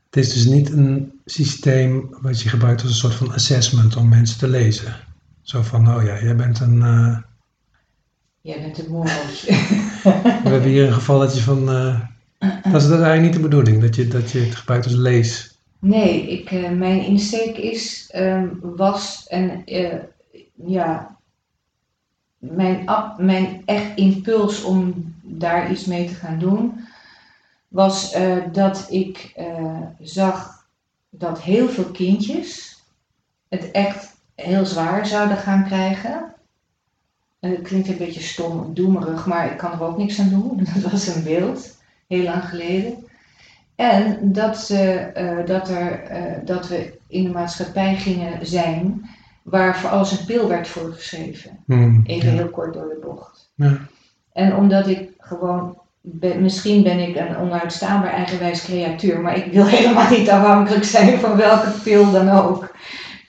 Het is dus niet een systeem wat je gebruikt als een soort van assessment om mensen te lezen. Zo van, oh ja, jij bent een... eh, Jij bent een morreltje. we hebben hier een gevalletje van... eh, dat, is, dat eigenlijk niet de bedoeling, dat je, dat je het gebruikt als lees. Nee, ik, eh, mijn insteek is, ehm, was en ja, mijn, mijn echt impuls om daar iets mee te gaan doen, was eh, dat ik eh, zag dat heel veel kindjes het echt heel zwaar zouden gaan krijgen. En het klinkt een beetje stom, doemerig, maar ik kan er ook niks aan doen. Dat was een beeld, heel lang geleden. En dat, ze, dat, er, dat we in de maatschappij gingen zijn waar voor alles een pil werd voorgeschreven. Hm, Even ja. heel kort door de bocht. Ja. En omdat ik gewoon, ben- misschien ben ik een onuitstaanbaar eigenwijs creatuur, maar ik wil helemaal niet afhankelijk zijn van welke pil dan ook.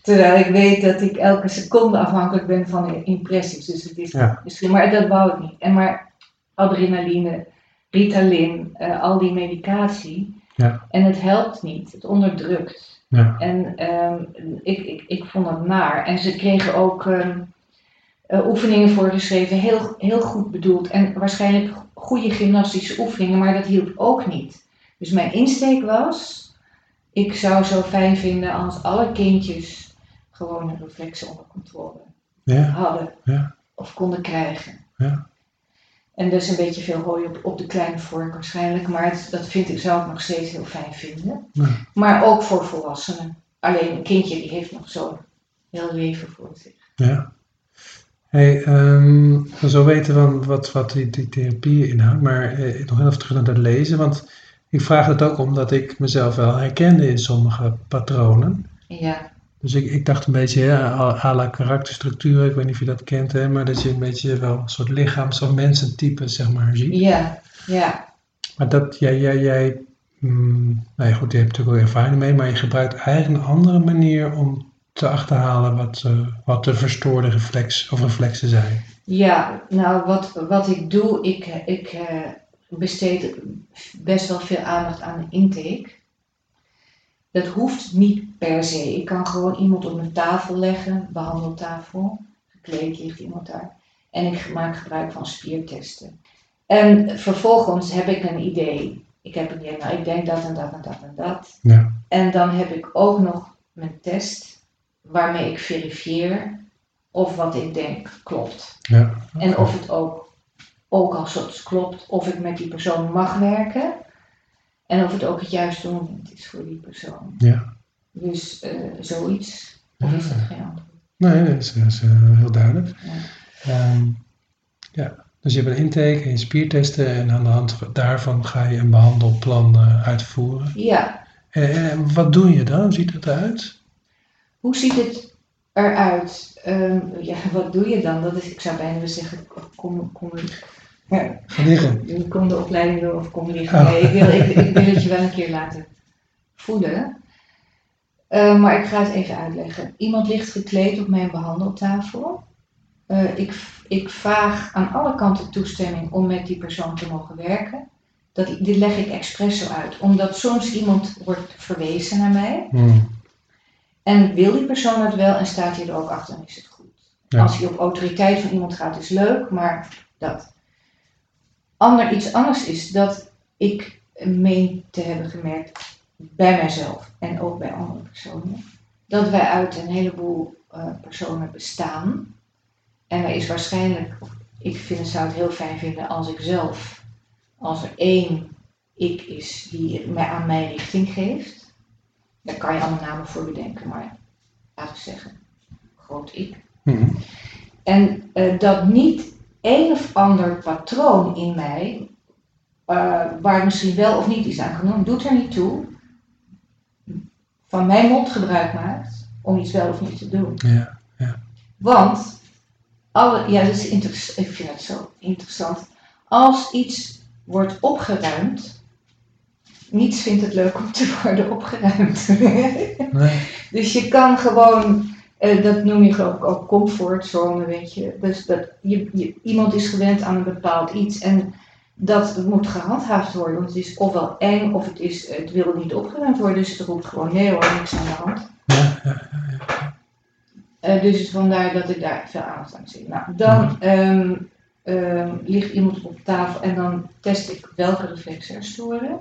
Terwijl ik weet dat ik elke seconde afhankelijk ben van impressies. Dus het is Ja. misschien, maar dat wou ik niet. En maar adrenaline, Ritalin, eh, al die medicatie. Ja. En het helpt niet, het onderdrukt. Ja. En ehm, ik, ik, ik vond dat naar. En ze kregen ook ehm, eh, oefeningen voorgeschreven, heel, heel goed bedoeld. En waarschijnlijk goede gymnastische oefeningen, maar dat hielp ook niet. Dus mijn insteek was, ik zou zo fijn vinden als alle kindjes gewoon hun reflexen onder controle Ja, hadden ja, of konden krijgen. ja. En dus een beetje veel hooi op, op de kleine vork waarschijnlijk, maar het- dat vind ik, zou ik nog steeds heel fijn vinden. Maar ook voor volwassenen. Alleen een kindje die heeft nog zo'n heel leven voor zich. Ja. Hey, ik wil zo weten van wat, wat die, die therapie inhoudt, maar eh, nog heel even terug naar dat lezen, want ik vraag het ook omdat ik mezelf wel herkende in sommige patronen. Ja, Dus ik, ik dacht een beetje hè, à à la karakterstructuur, ik weet niet of je dat kent, hè, maar dat je een beetje wel een soort lichaams- of mensentype zeg maar ziet. ja, ja. Maar dat jij, jij, jij mm, nou ja goed, je hebt natuurlijk ook ervaring mee, maar je gebruikt eigenlijk een andere manier om te achterhalen wat, eh, wat de verstoorde reflex of reflexen zijn. Ja, nou wat, wat ik doe, ik, ik eh, besteed best wel veel aandacht aan de intake. Dat hoeft niet per se. Ik kan gewoon iemand op mijn tafel leggen, behandeltafel. Gekleed ligt iemand daar. En ik maak gebruik van spiertesten. En vervolgens heb ik een idee. Ik heb een idee, nou ik denk dat en dat en dat en dat. Ja. En dan heb ik ook nog mijn test waarmee ik verifieer of wat ik denk klopt. Ja. En of het ook, ook als het klopt, of ik met die persoon mag werken. En of het ook het juiste moment is voor die persoon. Ja. Dus eh, zoiets. Of is dat geen antwoord? Nee, dat is, dat is, eh, heel duidelijk. Ja. Ehm, ja. Dus je hebt een intake en je spiertesten en aan de hand daarvan ga je een behandelplan eh, uitvoeren. Ja, En, en wat doe je dan? Hoe ziet het eruit? Hoe ziet het eruit? Ehm, ja, wat doe je dan? Dat is, ik zou bijna willen zeggen, kom, kom, ja, liggen. kom de opleiding doen of kom liggen. Oh. Nee, ik wil, ik, ik wil het je wel een keer laten voelen. Eh, maar ik ga het even uitleggen. Iemand ligt gekleed op mijn behandeltafel. Eh, ik, ik vraag aan alle kanten toestemming om met die persoon te mogen werken. Dat, dit leg ik expres zo uit, omdat soms iemand wordt verwezen naar mij. Hmm. En wil die persoon het wel en staat hij er ook achter, dan is het goed. Ja. Als hij op autoriteit van iemand gaat, is leuk, maar dat. Ander, iets anders is dat ik meen te hebben gemerkt bij mijzelf en ook bij andere personen, dat wij uit een heleboel eh, personen bestaan. En er is waarschijnlijk, ik vind, zou het heel fijn vinden als ik zelf, als er één ik is die mij aan mijn richting geeft. Daar kan je allemaal namen voor bedenken, maar laten we zeggen, groot ik. Hmm. En eh, dat niet een of ander patroon in mij, eh, waar misschien wel of niet is aangenomen, doet er niet toe, van mijn mond gebruik maakt om iets wel of niet te doen. Ja. Want, alle, ja, dat is ik vind het zo interessant. Als iets wordt opgeruimd, niets vindt het leuk om te worden opgeruimd. Nee. Dus je kan gewoon, eh, dat noem je geloof ik ook comfortzone, weet je. Dus dat je, je, iemand is gewend aan een bepaald iets en dat moet gehandhaafd worden. Want het is ofwel eng of het, is, het wil niet opgeruimd worden. Dus het roept gewoon nee hoor, niks aan de hand. Ja, ja, Eh, dus vandaar dat ik daar veel aandacht aan zie. Nou, dan ehm, ehm, ligt iemand op tafel en dan test ik welke reflexen er storen.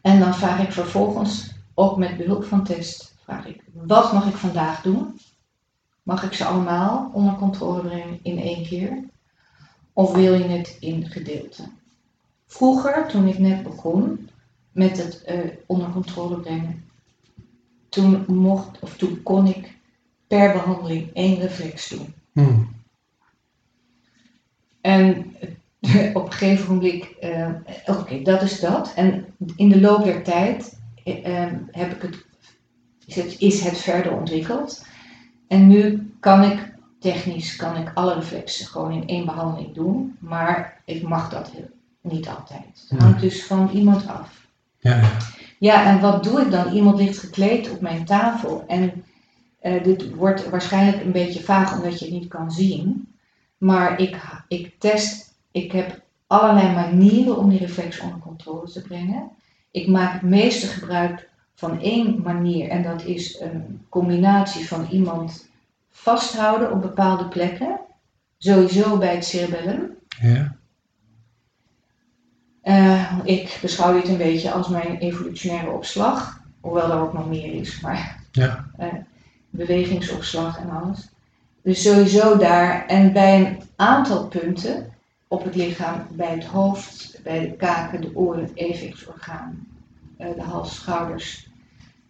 En dan vraag ik vervolgens, ook met behulp van test, vraag ik, wat mag ik vandaag doen? Mag ik ze allemaal onder controle brengen in één keer? Of wil je het in gedeelten? Vroeger, toen ik net begon met het eh, onder controle brengen, toen mocht, of toen kon ik per behandeling één reflex doen. Hmm. En op een gegeven moment, eh, oké, dat is dat. En in de loop der tijd eh, heb ik het, is, het, is het verder ontwikkeld. En nu kan ik, technisch kan ik alle reflexen gewoon in één behandeling doen. Maar ik mag dat niet altijd. Het hangt dus van iemand af. Ja, ja. Ja, en wat doe ik dan? Iemand ligt gekleed op mijn tafel. En eh, dit wordt waarschijnlijk een beetje vaag omdat je het niet kan zien. Maar ik, ik test, ik heb allerlei manieren om die reflex onder controle te brengen. Ik maak het meeste gebruik van één manier en dat is een combinatie van iemand vasthouden op bepaalde plekken. Sowieso bij het cerebellum. ja. Eh, ik beschouw dit een beetje als mijn evolutionaire opslag, hoewel er ook nog meer is, maar Ja. eh, bewegingsopslag en alles. Dus sowieso daar en bij een aantal punten op het lichaam, bij het hoofd, bij de kaken, de oren, het evenwichtsorgaan, eh, de hals, schouders,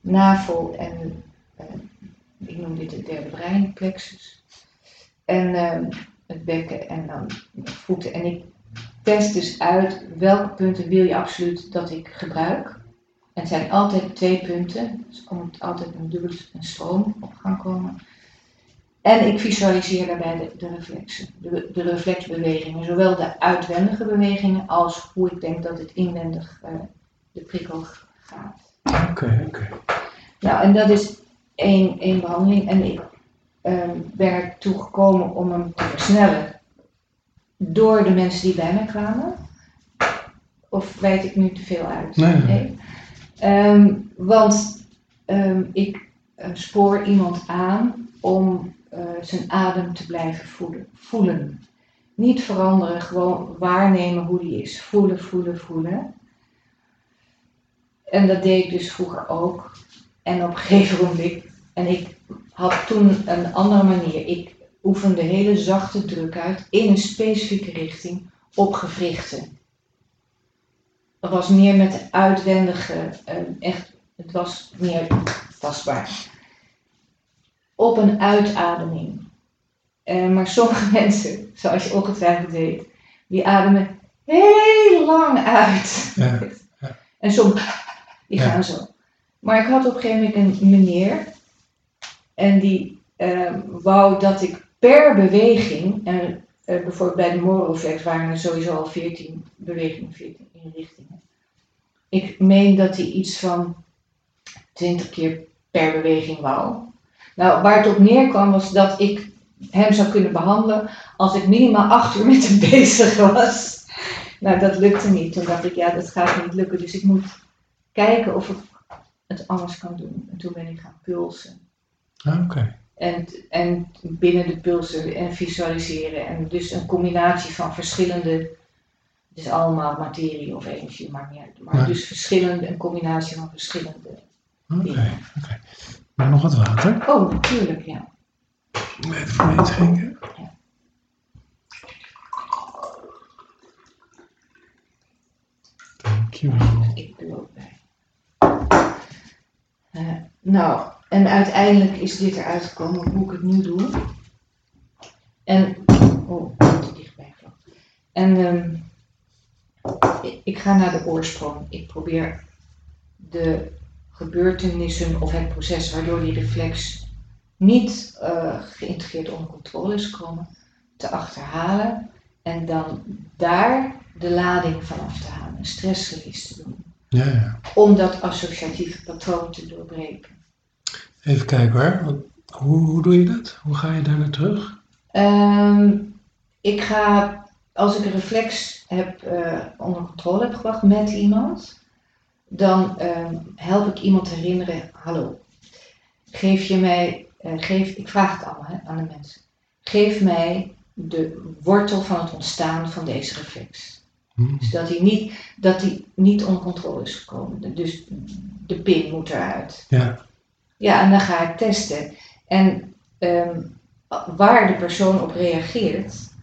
navel en eh, ik noem dit de derde breinplexus. En ehm, het bekken en dan de voeten. En ik test dus uit welke punten wil je absoluut dat ik gebruik. Het zijn altijd twee punten, dus er komt altijd een dubbele een stroom op gang komen. En ik visualiseer daarbij de, de reflexen, de, de reflexbewegingen, zowel de uitwendige bewegingen als hoe ik denk dat het inwendig eh, de prikkel gaat. Oké, oké. Nou, en dat is één, één behandeling. En ik ehm, ben er toe gekomen om hem te versnellen door de mensen die bij mij kwamen. Of wijd ik nu te veel uit? Nee, nee. Ehm, want ehm, ik eh, spoor iemand aan om eh, zijn adem te blijven voelen. voelen. Niet veranderen, gewoon waarnemen hoe die is. Voelen, voelen, voelen. En dat deed ik dus vroeger ook. En op een gegeven moment, en ik had toen een andere manier. Ik oefende hele zachte druk uit in een specifieke richting op gewrichten. Het was meer met de uitwendige, eh, echt, het was meer tastbaar. Op een uitademing. Eh, maar sommige mensen, zoals je ongetwijfeld weet, die ademen heel lang uit. Ja, En soms, die Ja. gaan zo. Maar ik had op een gegeven moment een meneer. En die eh, wou dat ik per beweging, en eh, bijvoorbeeld bij de Moroflex waren er sowieso al 14 bewegingen, 14 inrichtingen. Ik meen dat hij iets van 20 keer per beweging wou. Nou, waar het op neerkwam was dat ik hem zou kunnen behandelen als ik minimaal 8 uur met hem bezig was. Nou, dat lukte niet. Toen dacht ik, ja, dat gaat niet lukken. Dus ik moet kijken of ik het anders kan doen. En toen ben ik gaan pulsen. Ah, oké. En, en binnen de pulsen en visualiseren. En dus een combinatie van verschillende. Het is allemaal materie of energie, niet uit. Maar Ja. dus verschillende, een combinatie van verschillende. Oké, oké. Maar nog wat water. Oh, natuurlijk, ja. Even voor mij drinken. Ja. Dankjewel. Ik doe ook bij. Eh, nou, en uiteindelijk is dit eruit gekomen hoe ik het nu doe. En, oh, te dichtbij. ik. En ehm, ik, ik ga naar de oorsprong. Ik probeer de gebeurtenissen of het proces waardoor die reflex niet eh, geïntegreerd onder controle is gekomen, te achterhalen. En dan daar de lading vanaf te halen, een stressrelease te doen Ja, ja. om dat associatieve patroon te doorbreken. Even kijken hoor. Hoe, hoe doe je dat? Hoe ga je daar naar terug? Ehm, ik ga, als ik een reflex heb, eh, onder controle heb gebracht met iemand, dan ehm, help ik iemand herinneren, hallo, geef je mij, eh, geef, ik vraag het allemaal hè, aan de mensen, geef mij de wortel van het ontstaan van deze reflex. Hm. Dus dat hij niet, dat hij niet onder controle is gekomen. Dus de pin moet eruit. Ja, Ja, en dan ga ik testen. En ehm, waar de persoon op reageert,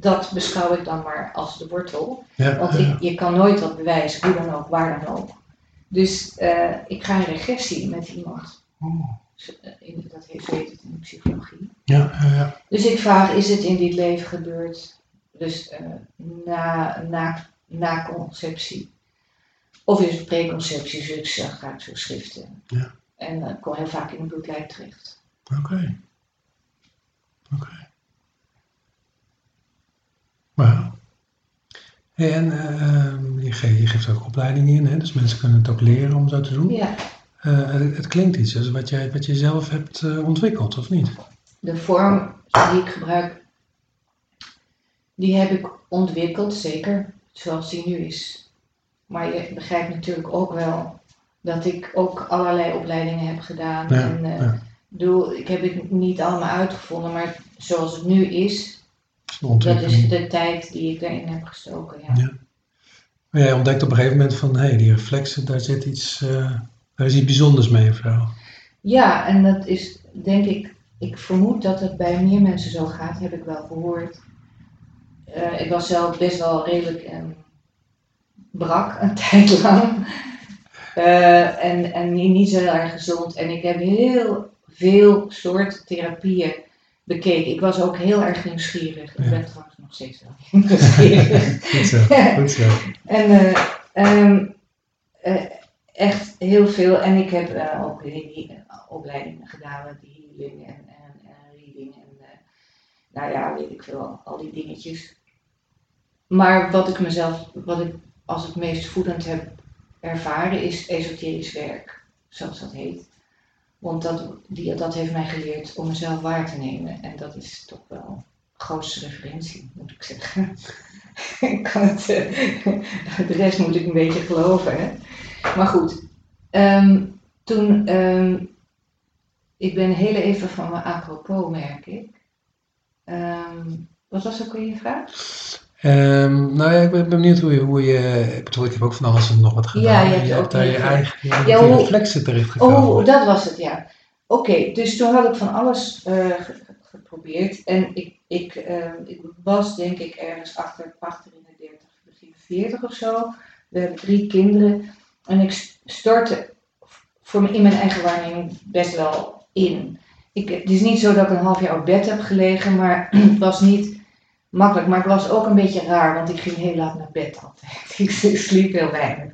dat beschouw ik dan maar als de wortel. ja, Want ja. ik, je kan nooit wat bewijzen, hoe dan ook, waar dan ook. Dus eh, ik ga in regressie met iemand. Oh. Eh, in- Dat heet, heet het in de psychologie. Ja, ja, ja. Dus ik vraag, is het in dit leven gebeurd? Dus eh, na, na, na conceptie. Of is het preconceptie, dus ga ik zo schriften. Ja. En dan kom heel vaak in een bloedlijn terecht. Oké. Oké. Wauw. Hey, en eh, ehm, je, ge- je geeft ook opleidingen in, hè? dus mensen kunnen het ook leren om zo te doen. Ja, Eh, het, het klinkt iets als wat jij, wat je zelf hebt eh, ontwikkeld, of niet? de vorm die ik gebruik, die heb ik ontwikkeld, zeker, zoals die nu is. Maar je begrijpt natuurlijk ook wel dat ik ook allerlei opleidingen heb gedaan. Ja, en, eh, ja. ik heb het niet allemaal uitgevonden, maar zoals het nu is, dat is de tijd die ik daarin heb gestoken. Ja. Ja. Maar jij ontdekt op een gegeven moment van, hé, hey, die reflexen, daar zit iets, uh, daar is iets bijzonders mee zo. Ja, en dat is denk ik, ik vermoed dat het bij meer mensen zo gaat, heb ik wel gehoord. Uh, ik was zelf best wel redelijk um, brak een tijd lang. Uh, en, en niet zo heel erg gezond. En ik heb heel veel soorten therapieën bekeken. Ik was ook heel erg nieuwsgierig. Ik ben trouwens nog steeds wel nieuwsgierig. goed zo, goed zo. en uh, um, uh, echt heel veel. En ik heb uh, ook opleidingen gedaan met healing en, en, en reading. En nou ja, weet ik veel, al die dingetjes. Maar wat ik mezelf, wat ik als het meest voedend heb ervaren, is esoterisch werk, zoals dat heet. Want dat, die, dat heeft mij geleerd om mezelf waar te nemen. En dat is toch wel de grootste referentie, moet ik zeggen. ik uh, de rest moet ik een beetje geloven. Hè? Maar goed, um, toen, um, ik ben heel even van mijn apropos, merk ik. Um, wat was ook weer je vraag? Um, nou ja, ik ben benieuwd hoe je, hoe je, ik bedoel, ik heb ook van alles en nog wat gedaan. Ja, je hebt je hebt daar je eigen je Ja, bent in hoe- reflexen terechtgekomen. Oh, dat was het, ja. Oké, dus toen had ik van alles eh, ge- geprobeerd. En ik, ik, eh, ik was denk ik ergens achter, achter in de 30, begin 40 of zo. We hebben drie kinderen. En ik stortte voor me in mijn eigen waarneming best wel in. Ik, het is niet zo dat ik een half jaar op bed heb gelegen, maar het was niet makkelijk. Maar het was ook een beetje raar, want ik ging heel laat naar bed altijd. Ik sliep heel weinig.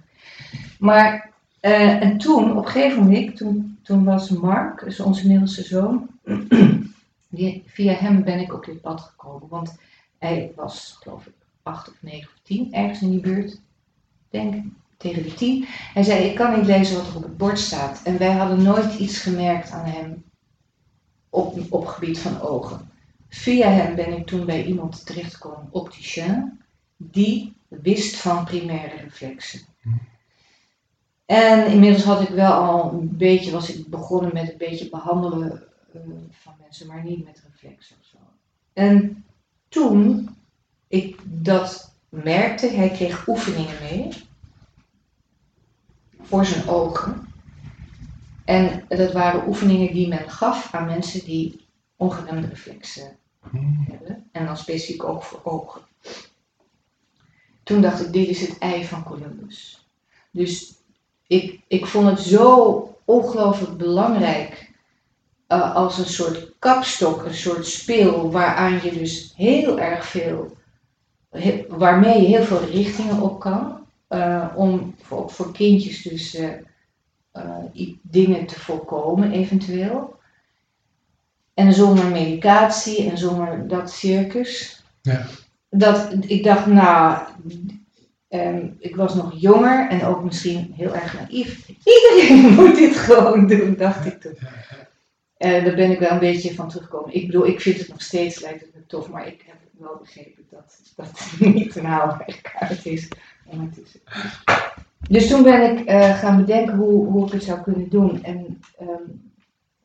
Maar eh, en toen, op een gegeven moment, toen, toen was Mark, dus onze middelste zoon, die, via hem ben ik op dit pad gekomen. Want hij was, geloof ik, acht of negen of tien, ergens in die buurt. Ik Denk tegen die tien. Hij zei, ik kan niet lezen wat er op het bord staat. En wij hadden nooit iets gemerkt aan hem op, op gebied van ogen. Via hem ben ik toen bij iemand terechtgekomen, opticien, die wist van primaire reflexen. En inmiddels had ik wel al een beetje, was ik begonnen met een beetje behandelen eh, van mensen, maar niet met reflexen of zo. En toen ik dat merkte, hij kreeg oefeningen mee voor zijn ogen. En dat waren oefeningen die men gaf aan mensen die ongeremde reflexen. En dan specifiek ook voor ogen. Toen dacht ik, dit is het ei van Columbus. Dus ik, ik vond het zo ongelooflijk belangrijk eh, als een soort kapstok, een soort speel waaraan je dus heel erg veel, waarmee je heel veel richtingen op kan. eh, om voor, voor kindjes dus eh, dingen te voorkomen eventueel. En zonder medicatie en zonder dat circus. Ja. Dat, ik dacht, nou, ehm, ik was nog jonger en ook misschien heel erg naïef. Iedereen moet dit gewoon doen, dacht ik toen. En daar ben ik wel een beetje van teruggekomen. Ik bedoel, ik vind het nog steeds, lijkt het me tof, maar ik heb wel begrepen dat dat niet een haalbare kaart is ondertussen. Dus toen ben ik eh, gaan bedenken hoe, hoe ik het zou kunnen doen. En ehm,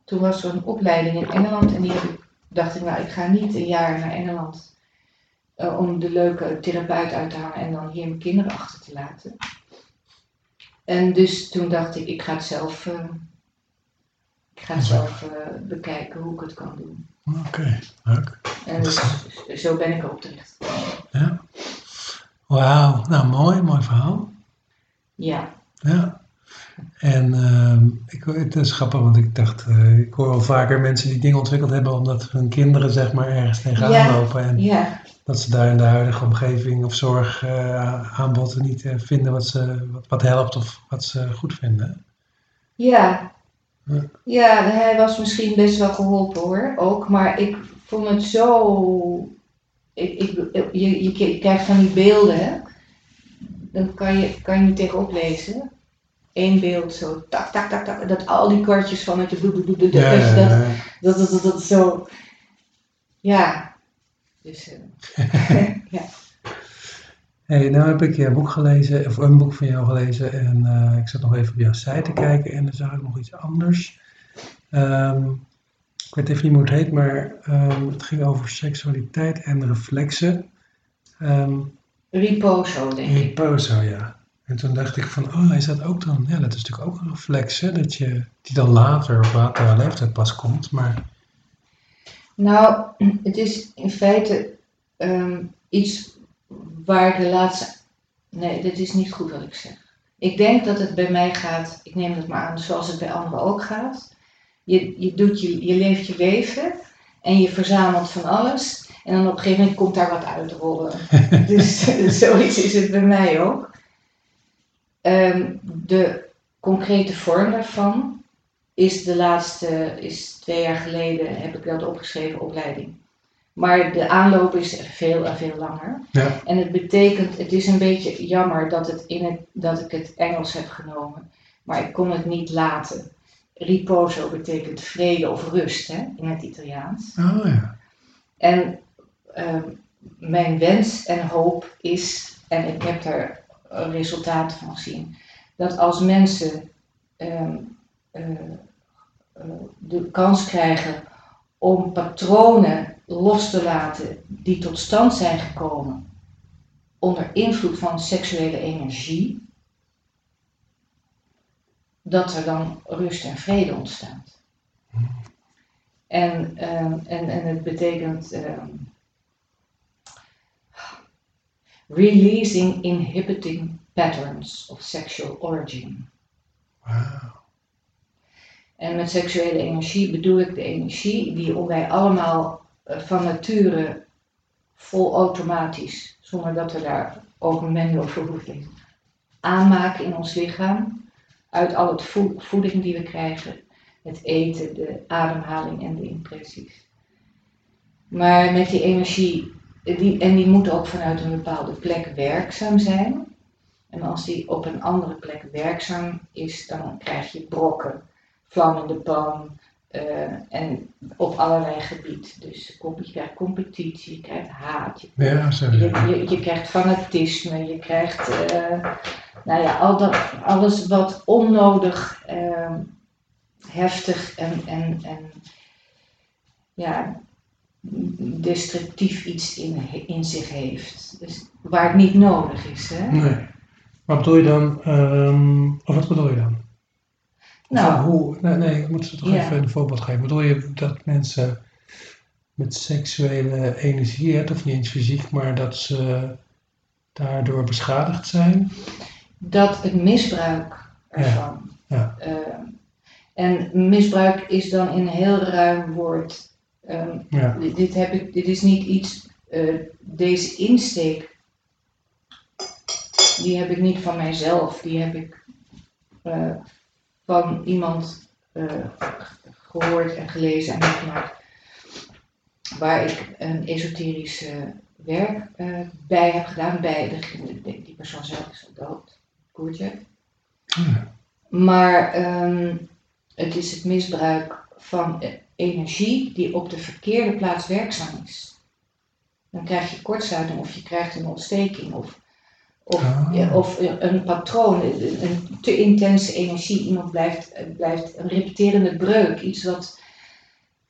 toen was er een opleiding in Engeland en die heb ik, dacht ik, nou, ik ga niet een jaar naar Engeland eh, om de leuke therapeut uit te hangen en dan hier mijn kinderen achter te laten. En dus toen dacht ik, ik ga het zelf, eh, ik ga zelf eh, bekijken hoe ik het kan doen. Oké, leuk. En dus, zo ben ik erop terecht. Ja. Wauw, nou mooi, mooi verhaal. Ja, Ja. En ehm, ik, het is grappig, want ik dacht, eh, ik hoor wel vaker mensen die dingen ontwikkeld hebben omdat hun kinderen zeg maar ergens tegenaan Ja. lopen. En dat ze daar in de huidige omgeving of zorg eh, aanbod niet eh, vinden wat, ze, wat, wat helpt of wat ze goed vinden. ja. Ja. Ja, hij was misschien best wel geholpen hoor, ook. Maar ik vond het zo... Ik, ik, je, je, je krijgt van die beelden, hè. Dan kan je, kan je niet tegenop lezen. Eén beeld zo, tak, tak, tak, tak. Dat al die kwartjes van het... doe, doe, Ja, dat, dat, ja, dat, dat, dat, dat zo... Ja. Dus... eh, ja. Hey, nou heb ik je boek gelezen, of een boek van jou gelezen, en eh, ik zat nog even op jouw site te kijken en dan zag ik nog iets anders. Ehm, ik weet even niet hoe het heet, maar ehm, het ging over seksualiteit en reflexen. Ehm, Riposo, denk ik. Riposo, ja. En toen dacht ik van, oh, is dat ook dan? Ja, dat is natuurlijk ook een reflex, hè? Dat je, die dan later op latere leeftijd pas komt, maar... Nou, het is in feite ehm, iets waar de laatste. Nee, dit is niet goed wat ik zeg. Ik denk dat het bij mij gaat, ik neem het maar aan zoals het bij anderen ook gaat. Je, je, doet je, je leeft je leven en je verzamelt van alles. En dan op een gegeven moment komt daar wat uitrollen. dus zoiets is het bij mij ook. Ehm, de concrete vorm daarvan is de laatste, is twee jaar geleden heb ik dat opgeschreven, opleiding. Maar de aanloop is veel en veel langer. Ja. En het betekent, het is een beetje jammer dat, het in het, dat ik het Engels heb genomen. Maar ik kon het niet laten. Riposo betekent vrede of rust hè, in het Italiaans. Oh ja. En ehm, mijn wens en hoop is, en ik heb daar resultaten van gezien, dat als mensen ehm, eh, eh, de kans krijgen om patronen los te laten die tot stand zijn gekomen onder invloed van seksuele energie, dat er dan rust en vrede ontstaat. En, ehm, en, en het betekent ehm, releasing inhibiting patterns of sexual origin. Wauw. En met seksuele energie bedoel ik de energie die wij allemaal eh, van nature vol automatisch, zonder dat we daar ook een manual voor hoeven, aanmaken in ons lichaam. Uit al het voeding die we krijgen, het eten, de ademhaling en de impressies. Maar met die energie, die, en die moet ook vanuit een bepaalde plek werkzaam zijn. En als die op een andere plek werkzaam is, dan krijg je brokken, vlam in de pan, uh, en op allerlei gebieden. Dus je krijgt competitie, je krijgt haat, je, Ja, je, je, je krijgt fanatisme, je krijgt uh, nou ja, al dat, alles wat onnodig uh, heftig en, en, en ja, destructief iets in, in zich heeft. Dus waar het niet nodig is. Hè? Nee. Wat bedoel je dan, um, of wat bedoel je dan? Nou, hoe, nee, nee, ik moet ze toch Ja. even een voorbeeld geven. Bedoel je dat mensen met seksuele energie, hè, of niet eens fysiek, maar dat ze daardoor beschadigd zijn? dat het misbruik ervan. ja. eh, en misbruik is dan in een heel ruim woord. Ehm, Ja, dit, dit heb ik, dit is niet iets, eh, deze insteek, die heb ik niet van mijzelf, die heb ik eh, van iemand eh, gehoord en gelezen en meegemaakt, waar ik een esoterisch werk bij heb gedaan, bij de, die persoon zelf is al dood. Ja. Maar ehm, het is het misbruik van energie die op de verkeerde plaats werkzaam is. Dan krijg je kortsluiting of je krijgt een ontsteking of, of, Ah. of een patroon, een, een te intense energie. Iemand blijft, blijft een repeterende breuk, iets wat,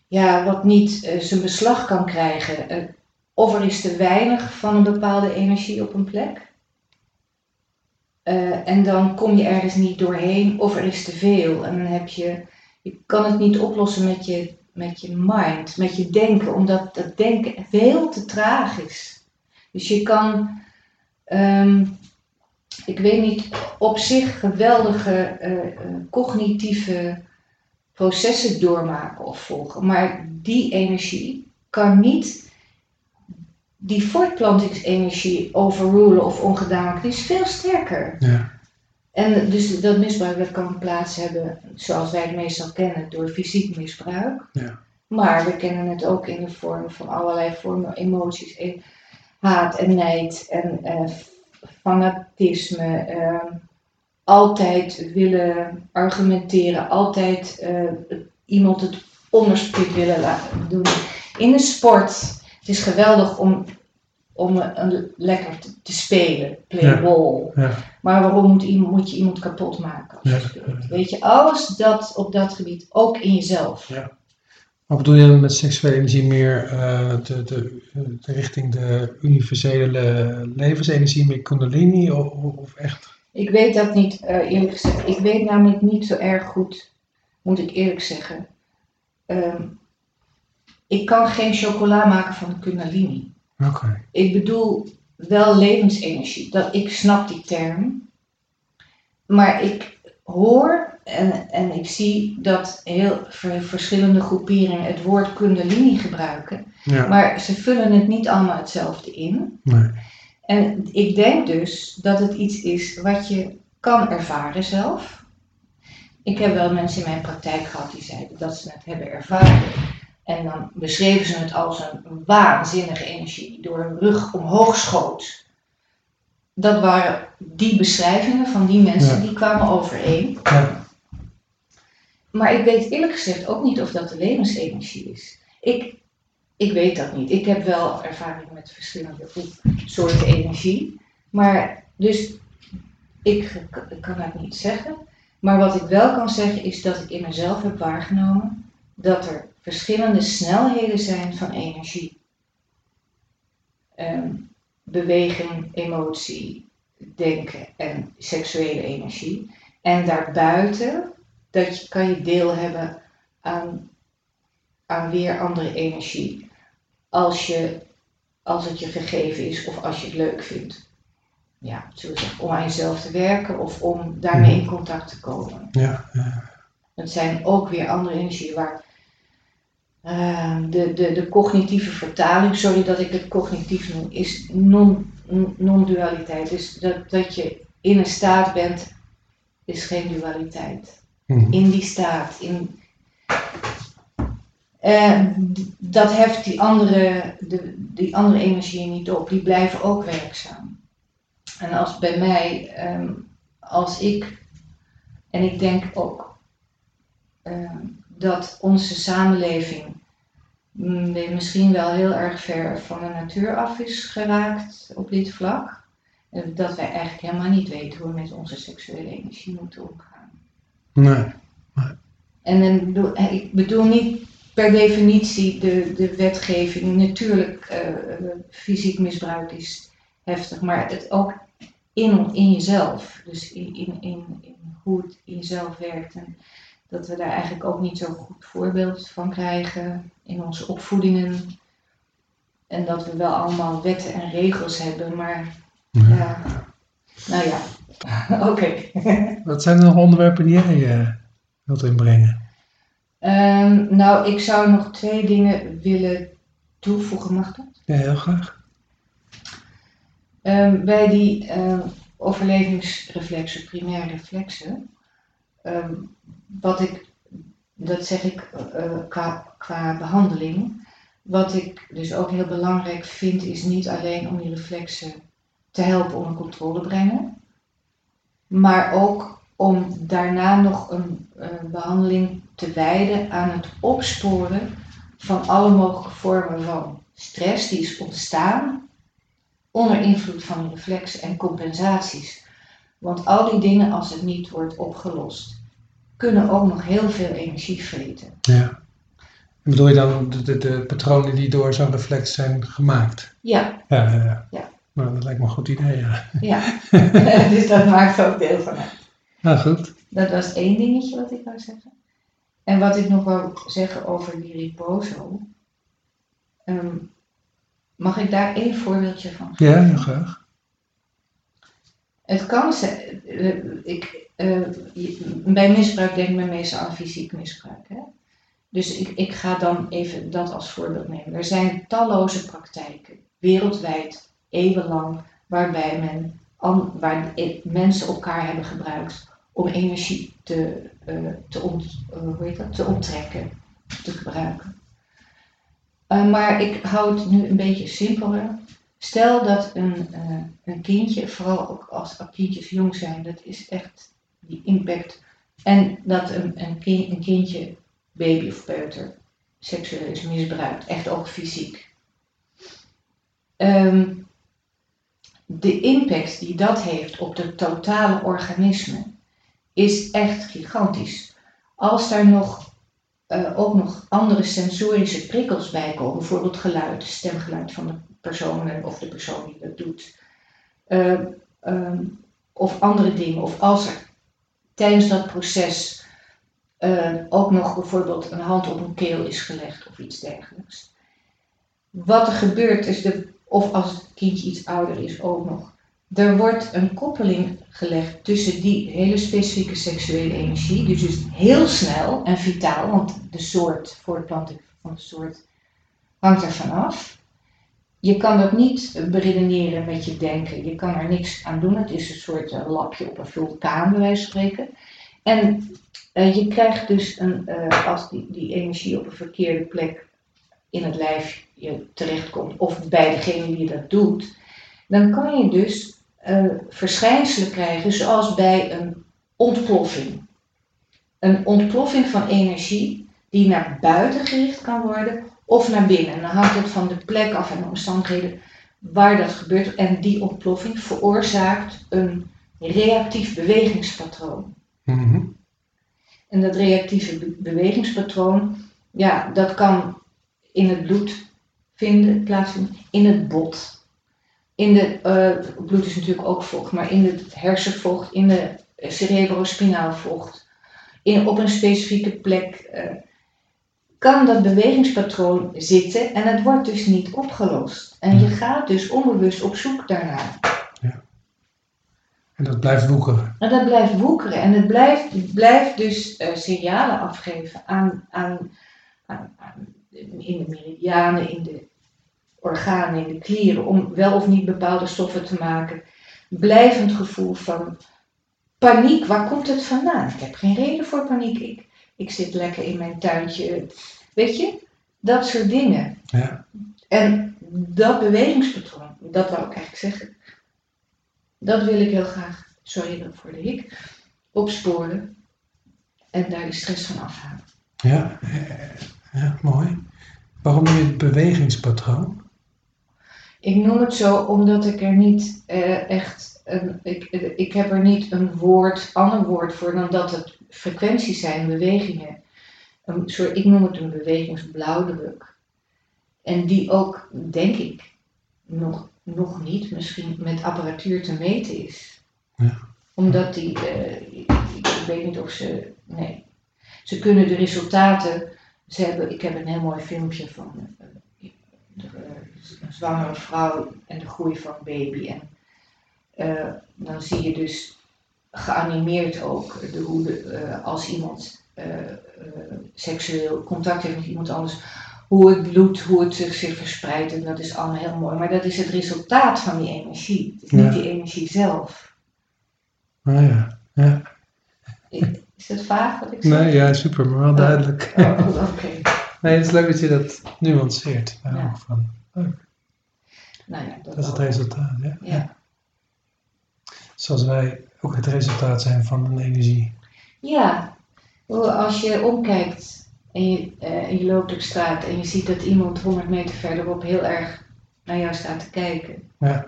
ja, wat niet eh, zijn beslag kan krijgen. Eh, of er is te weinig van een bepaalde energie op een plek. Eh, en dan kom je ergens niet doorheen, of er is te veel. En dan heb je, je kan het niet oplossen met je, met je mind, met je denken, omdat dat denken veel te traag is. Dus je kan, ehm, ik weet niet, op zich geweldige eh, eh, cognitieve processen doormaken of volgen, maar die energie kan niet die voortplantingsenergie overrulen of ongedaan maken. Die is veel sterker. ja, En dus dat misbruik dat kan plaats hebben, zoals wij het meestal kennen, door fysiek misbruik. Ja. Maar we kennen het ook in de vorm van allerlei vormen emoties, haat en nijd en eh, fanatisme. eh, altijd willen argumenteren, altijd eh, iemand het onderspit willen laten doen. In de sport, het is geweldig om, om een, lekker te, te spelen, play Ja. ball. ja, Maar waarom moet, iemand, moet je iemand kapot maken als? Weet je, alles dat op dat gebied, ook in jezelf. Ja. Maar bedoel je met seksuele energie meer uh, de, de, de, richting de universele levensenergie, meer kundalini of, of echt? Ik weet dat niet, uh, eerlijk gezegd. Ik weet namelijk niet zo erg goed, moet ik eerlijk zeggen. Um, ik kan geen chocola maken van kundalini. Oké. Ik bedoel wel levensenergie. Dat, ik snap die term. Maar ik hoor en, en ik zie dat heel verschillende groeperingen het woord kundalini gebruiken. Ja. Maar ze vullen het niet allemaal hetzelfde in. Nee. En ik denk dus dat het iets is wat je kan ervaren zelf. Ik heb wel mensen in mijn praktijk gehad die zeiden dat ze het hebben ervaren. En dan beschreven ze het als een waanzinnige energie die door hun rug omhoog schoot. Dat waren die beschrijvingen van die mensen, die kwamen overeen. Ja. Maar ik weet eerlijk gezegd ook niet of dat de levensenergie is. Ik, ik weet dat niet. Ik heb wel ervaring met verschillende soorten energie. Maar dus ik, ik kan het niet zeggen. Maar wat ik wel kan zeggen is dat ik in mezelf heb waargenomen dat er verschillende snelheden zijn van energie. Um, beweging, emotie, denken en seksuele energie. En daarbuiten dat je, kan je deel hebben aan, aan weer andere energie. Als, je, als het je gegeven is of als je het leuk vindt. Ja, zeggen, om aan jezelf te werken of om daarmee in contact te komen. Ja, ja. Het zijn ook weer andere energieën waar uh, de, de, de cognitieve vertaling, sorry dat ik het cognitief noem, is non-dualiteit. dus dat, dat je in een staat bent, is geen dualiteit. Mhm. In die staat. In, uh, dat heft die andere, de, die andere energieën niet op, die blijven ook werkzaam. En als bij mij, um, als ik, en ik denk ook um, dat onze samenleving mm, misschien wel heel erg ver van de natuur af is geraakt op dit vlak. En dat wij eigenlijk helemaal niet weten hoe we met onze seksuele energie moeten omgaan. Nee. En dan, ik bedoel niet per definitie de, de wetgeving. Natuurlijk, uh, fysiek misbruik is heftig, maar het ook in, in jezelf. Dus in, in, in, in hoe het in jezelf werkt. En, dat we daar eigenlijk ook niet zo goed voorbeeld van krijgen in onze opvoedingen. En dat we wel allemaal wetten en regels hebben, maar ja, nou ja, oké. Wat zijn er nog onderwerpen die jij uh, wilt inbrengen? Um, nou, ik zou nog twee dingen willen toevoegen, mag dat? Ja, heel graag. Um, bij die uh, overlevingsreflexen, primaire reflexen, um, wat ik, dat zeg ik uh, qua, qua behandeling, wat ik dus ook heel belangrijk vind, is niet alleen om die reflexen te helpen onder controle brengen, maar ook om daarna nog een, een behandeling te wijden aan het opsporen van alle mogelijke vormen van stress die is ontstaan onder invloed van reflexen en compensaties. Want al die dingen, als het niet wordt opgelost, kunnen ook nog heel veel energie vreten. Ja. En bedoel je dan de, de, de patronen die door zo'n reflex zijn gemaakt? Ja. Ja, ja, ja. ja. Nou, dat lijkt me een goed idee, ja. Ja, dus dat maakt ook deel van uit. Nou, goed. Dat was één dingetje wat ik wou zeggen. En wat ik nog wou zeggen over die riposo. Um, mag ik daar één voorbeeldje van geven? Ja, heel graag. Het kan zijn, uh, ik, uh, bij misbruik denk men meestal aan fysiek misbruik. Hè? Dus ik, ik ga dan even dat als voorbeeld nemen. Er zijn talloze praktijken, wereldwijd, eeuwenlang, waarbij men, waar mensen elkaar hebben gebruikt om energie te, uh, te, ont, hoe heet dat? te onttrekken, te gebruiken. Maar ik hou het nu een beetje simpeler. Stel dat een, een kindje, vooral ook als kindjes jong zijn, dat is echt die impact. En dat een, een, kind, een kindje, baby of peuter, seksueel is misbruikt, echt ook fysiek. Um, de impact die dat heeft op het totale organisme is echt gigantisch. Als daar nog eh, ook nog andere sensorische prikkels bij komen. Bijvoorbeeld geluid, stemgeluid van de persoon of de persoon die dat doet. Eh, ehm, of andere dingen. Of als er tijdens dat proces eh, ook nog bijvoorbeeld een hand op een keel is gelegd of iets dergelijks. Wat er gebeurt is, de, of als het kindje iets ouder is ook nog, er wordt een koppeling gelegd tussen die hele specifieke seksuele energie, dus, dus heel snel en vitaal, want de soort, voortplanting van de soort, hangt er vanaf. Je kan dat niet beredeneren met je denken, je kan er niks aan doen, het is een soort uh, lapje op een vulkaan, bij wijze van spreken. En uh, je krijgt dus, een, uh, als die, die energie op een verkeerde plek in het lijf je terechtkomt, of bij degene die dat doet, dan kan je dus verschijnselen krijgen zoals bij een ontploffing. Een ontploffing van energie die naar buiten gericht kan worden of naar binnen. En dan hangt het van de plek af en de omstandigheden waar dat gebeurt. En die ontploffing veroorzaakt een reactief bewegingspatroon. Mhm. En dat reactieve be bewegingspatroon, ja, dat kan in het bloed vinden, plaatsvinden, in het bot. In de, uh, bloed is natuurlijk ook vocht, maar in het hersenvocht, in de cerebrospinaal vocht, in, op een specifieke plek, uh, kan dat bewegingspatroon zitten en het wordt dus niet opgelost. En je gaat dus onbewust op zoek daarnaar. Ja. En dat blijft woekeren. En dat blijft woekeren en het blijft, het blijft dus uh, signalen afgeven aan, aan, aan, aan, in de meridianen, in de organen, in de klieren, om wel of niet bepaalde stoffen te maken. Blijvend gevoel van paniek, waar komt het vandaan? Ik heb geen reden voor paniek. Ik, ik zit lekker in mijn tuintje. Weet je, dat soort dingen. Ja. En dat bewegingspatroon, dat wou ik eigenlijk zeggen, dat wil ik heel graag, sorry voor de hik, opsporen en daar de stress van afhalen. Ja, ja mooi. Waarom noem je het bewegingspatroon? Ik noem het zo omdat ik er niet uh, echt, een, ik, ik heb er niet een woord, ander woord voor dan dat het frequenties zijn, bewegingen. Een soort, ik noem het een bewegingsblauwdruk. En die ook, denk ik, nog, nog niet misschien met apparatuur te meten is. Ja. Omdat die, uh, ik, ik weet niet of ze, nee. Ze kunnen de resultaten, ze hebben, ik heb een heel mooi filmpje van uh, de, een zwangere vrouw en de groei van een baby. En dan zie je dus geanimeerd ook de, hoe de, uh, als iemand uh, seksueel contact heeft met iemand anders, hoe het bloed, hoe het zich, zich verspreidt. En dat is allemaal heel mooi. Maar dat is het resultaat van die energie. Het is Ja. niet die energie zelf. Ah ja, ja. Is dat vaag wat ik zeg? Nee, ja, super, maar wel duidelijk. Oh, oh, oké. Nee, het is leuk dat je dat nuanceert. Daar Ja. van. Leuk. Nou ja, dat, Dat is het resultaat, ja. Ja. Zoals wij ook het resultaat zijn van een energie. Ja, als je omkijkt en je, eh, en je loopt op straat en je ziet dat iemand 100 meter verderop heel erg naar jou staat te kijken. Ja.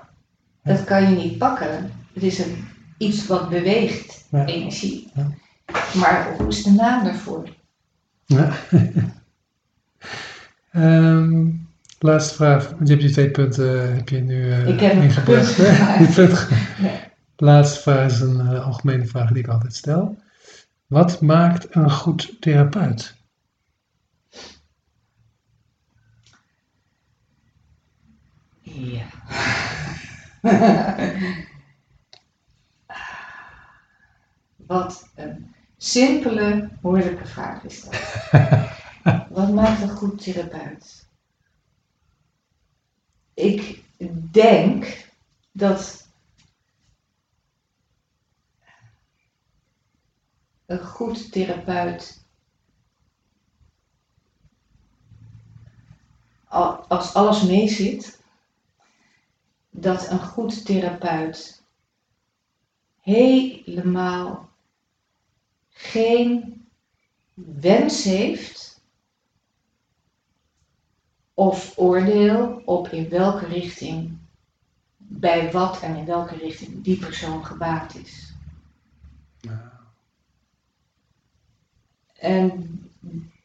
Dat kan je niet pakken. Het is een, iets wat beweegt, Ja. energie. Ja. Maar hoe is de naam daarvoor? Ja. Ehm, laatste vraag, want je hebt die twee punten heb je nu eh Ik heb een ingebracht. punt Laatste vraag is een eh, algemene vraag die ik altijd stel. Wat maakt een goed therapeut? Ja. Wat een simpele, moeilijke vraag is dat. Wat maakt een goed therapeut? Ik denk dat een goed therapeut, al- als alles meezit, dat een goed therapeut helemaal geen wens heeft of oordeel op in welke richting, bij wat en in welke richting die persoon gebaat is. En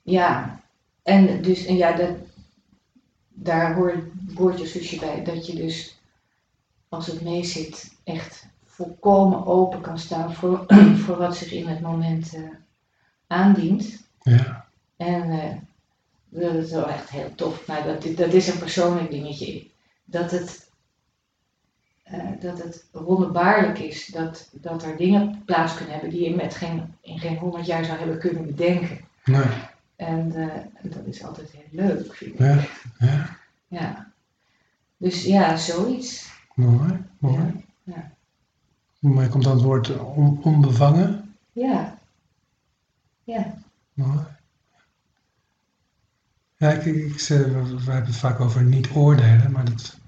ja, en dus en ja, dat, daar hoort woordjeszusje bij, dat je dus als het mee zit echt volkomen open kan staan voor, voor wat zich in het moment eh, aandient. Ja. En eh, dat is wel echt heel tof. Nou, dat, dat is een persoonlijk dingetje. Dat het, eh, dat het wonderbaarlijk is dat, dat er dingen plaats kunnen hebben die je met geen, in geen honderd jaar zou hebben kunnen bedenken. Nee. En eh, dat is altijd heel leuk, vind ik. Ja. Ja. Ja. Dus ja, zoiets. Mooi. Mooi. Ja. Maar komt dan het woord on- onbevangen. Ja. Ja. Mooi. Ja, ik, ik, we, we hebben het vaak over niet oordelen, maar dat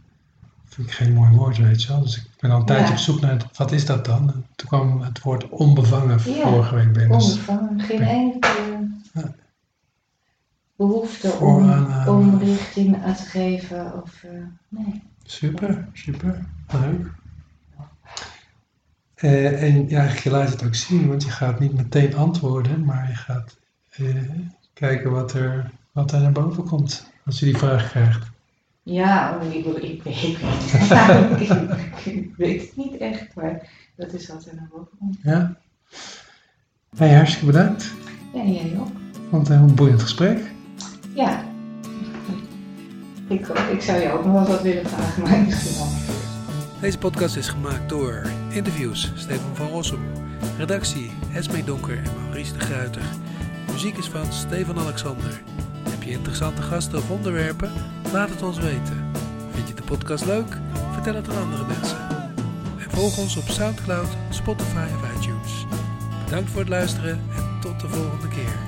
vind ik geen mooi woord, weet je wel. Dus ik ben al een tijdje Ja. op zoek naar wat is dat dan? En toen kwam het woord onbevangen Ja. vorige week binnen. Dus Onbevangen. Geen enkele Ja. behoefte om, aanname. om richting aan te geven. Of, eh, nee. super, super, leuk. Eh, en ja, je laat het ook zien, want je gaat niet meteen antwoorden, maar je gaat eh, kijken wat er, wat er naar boven komt als je die vraag krijgt. Ja, oh, ik, ik, ik, weet het niet. ik, ik weet het niet echt, maar dat is wat er naar boven komt. Ja? Hey, hartstikke bedankt. Ja, en jij ook? Vond het een heel boeiend gesprek. Ja. Ik, ik zou jou ook nog wel wat willen vragen, maar misschien wel. Deze podcast is gemaakt door interviews Steven van Rossum, redactie Esmee Donker en Maurice de Gruiter. Muziek is van Stefan Alexander. Interessante gasten of onderwerpen? Laat het ons weten. Vind je de podcast leuk? Vertel het aan andere mensen. En volg ons op Soundcloud, Spotify of iTunes. Bedankt voor het luisteren en tot de volgende keer.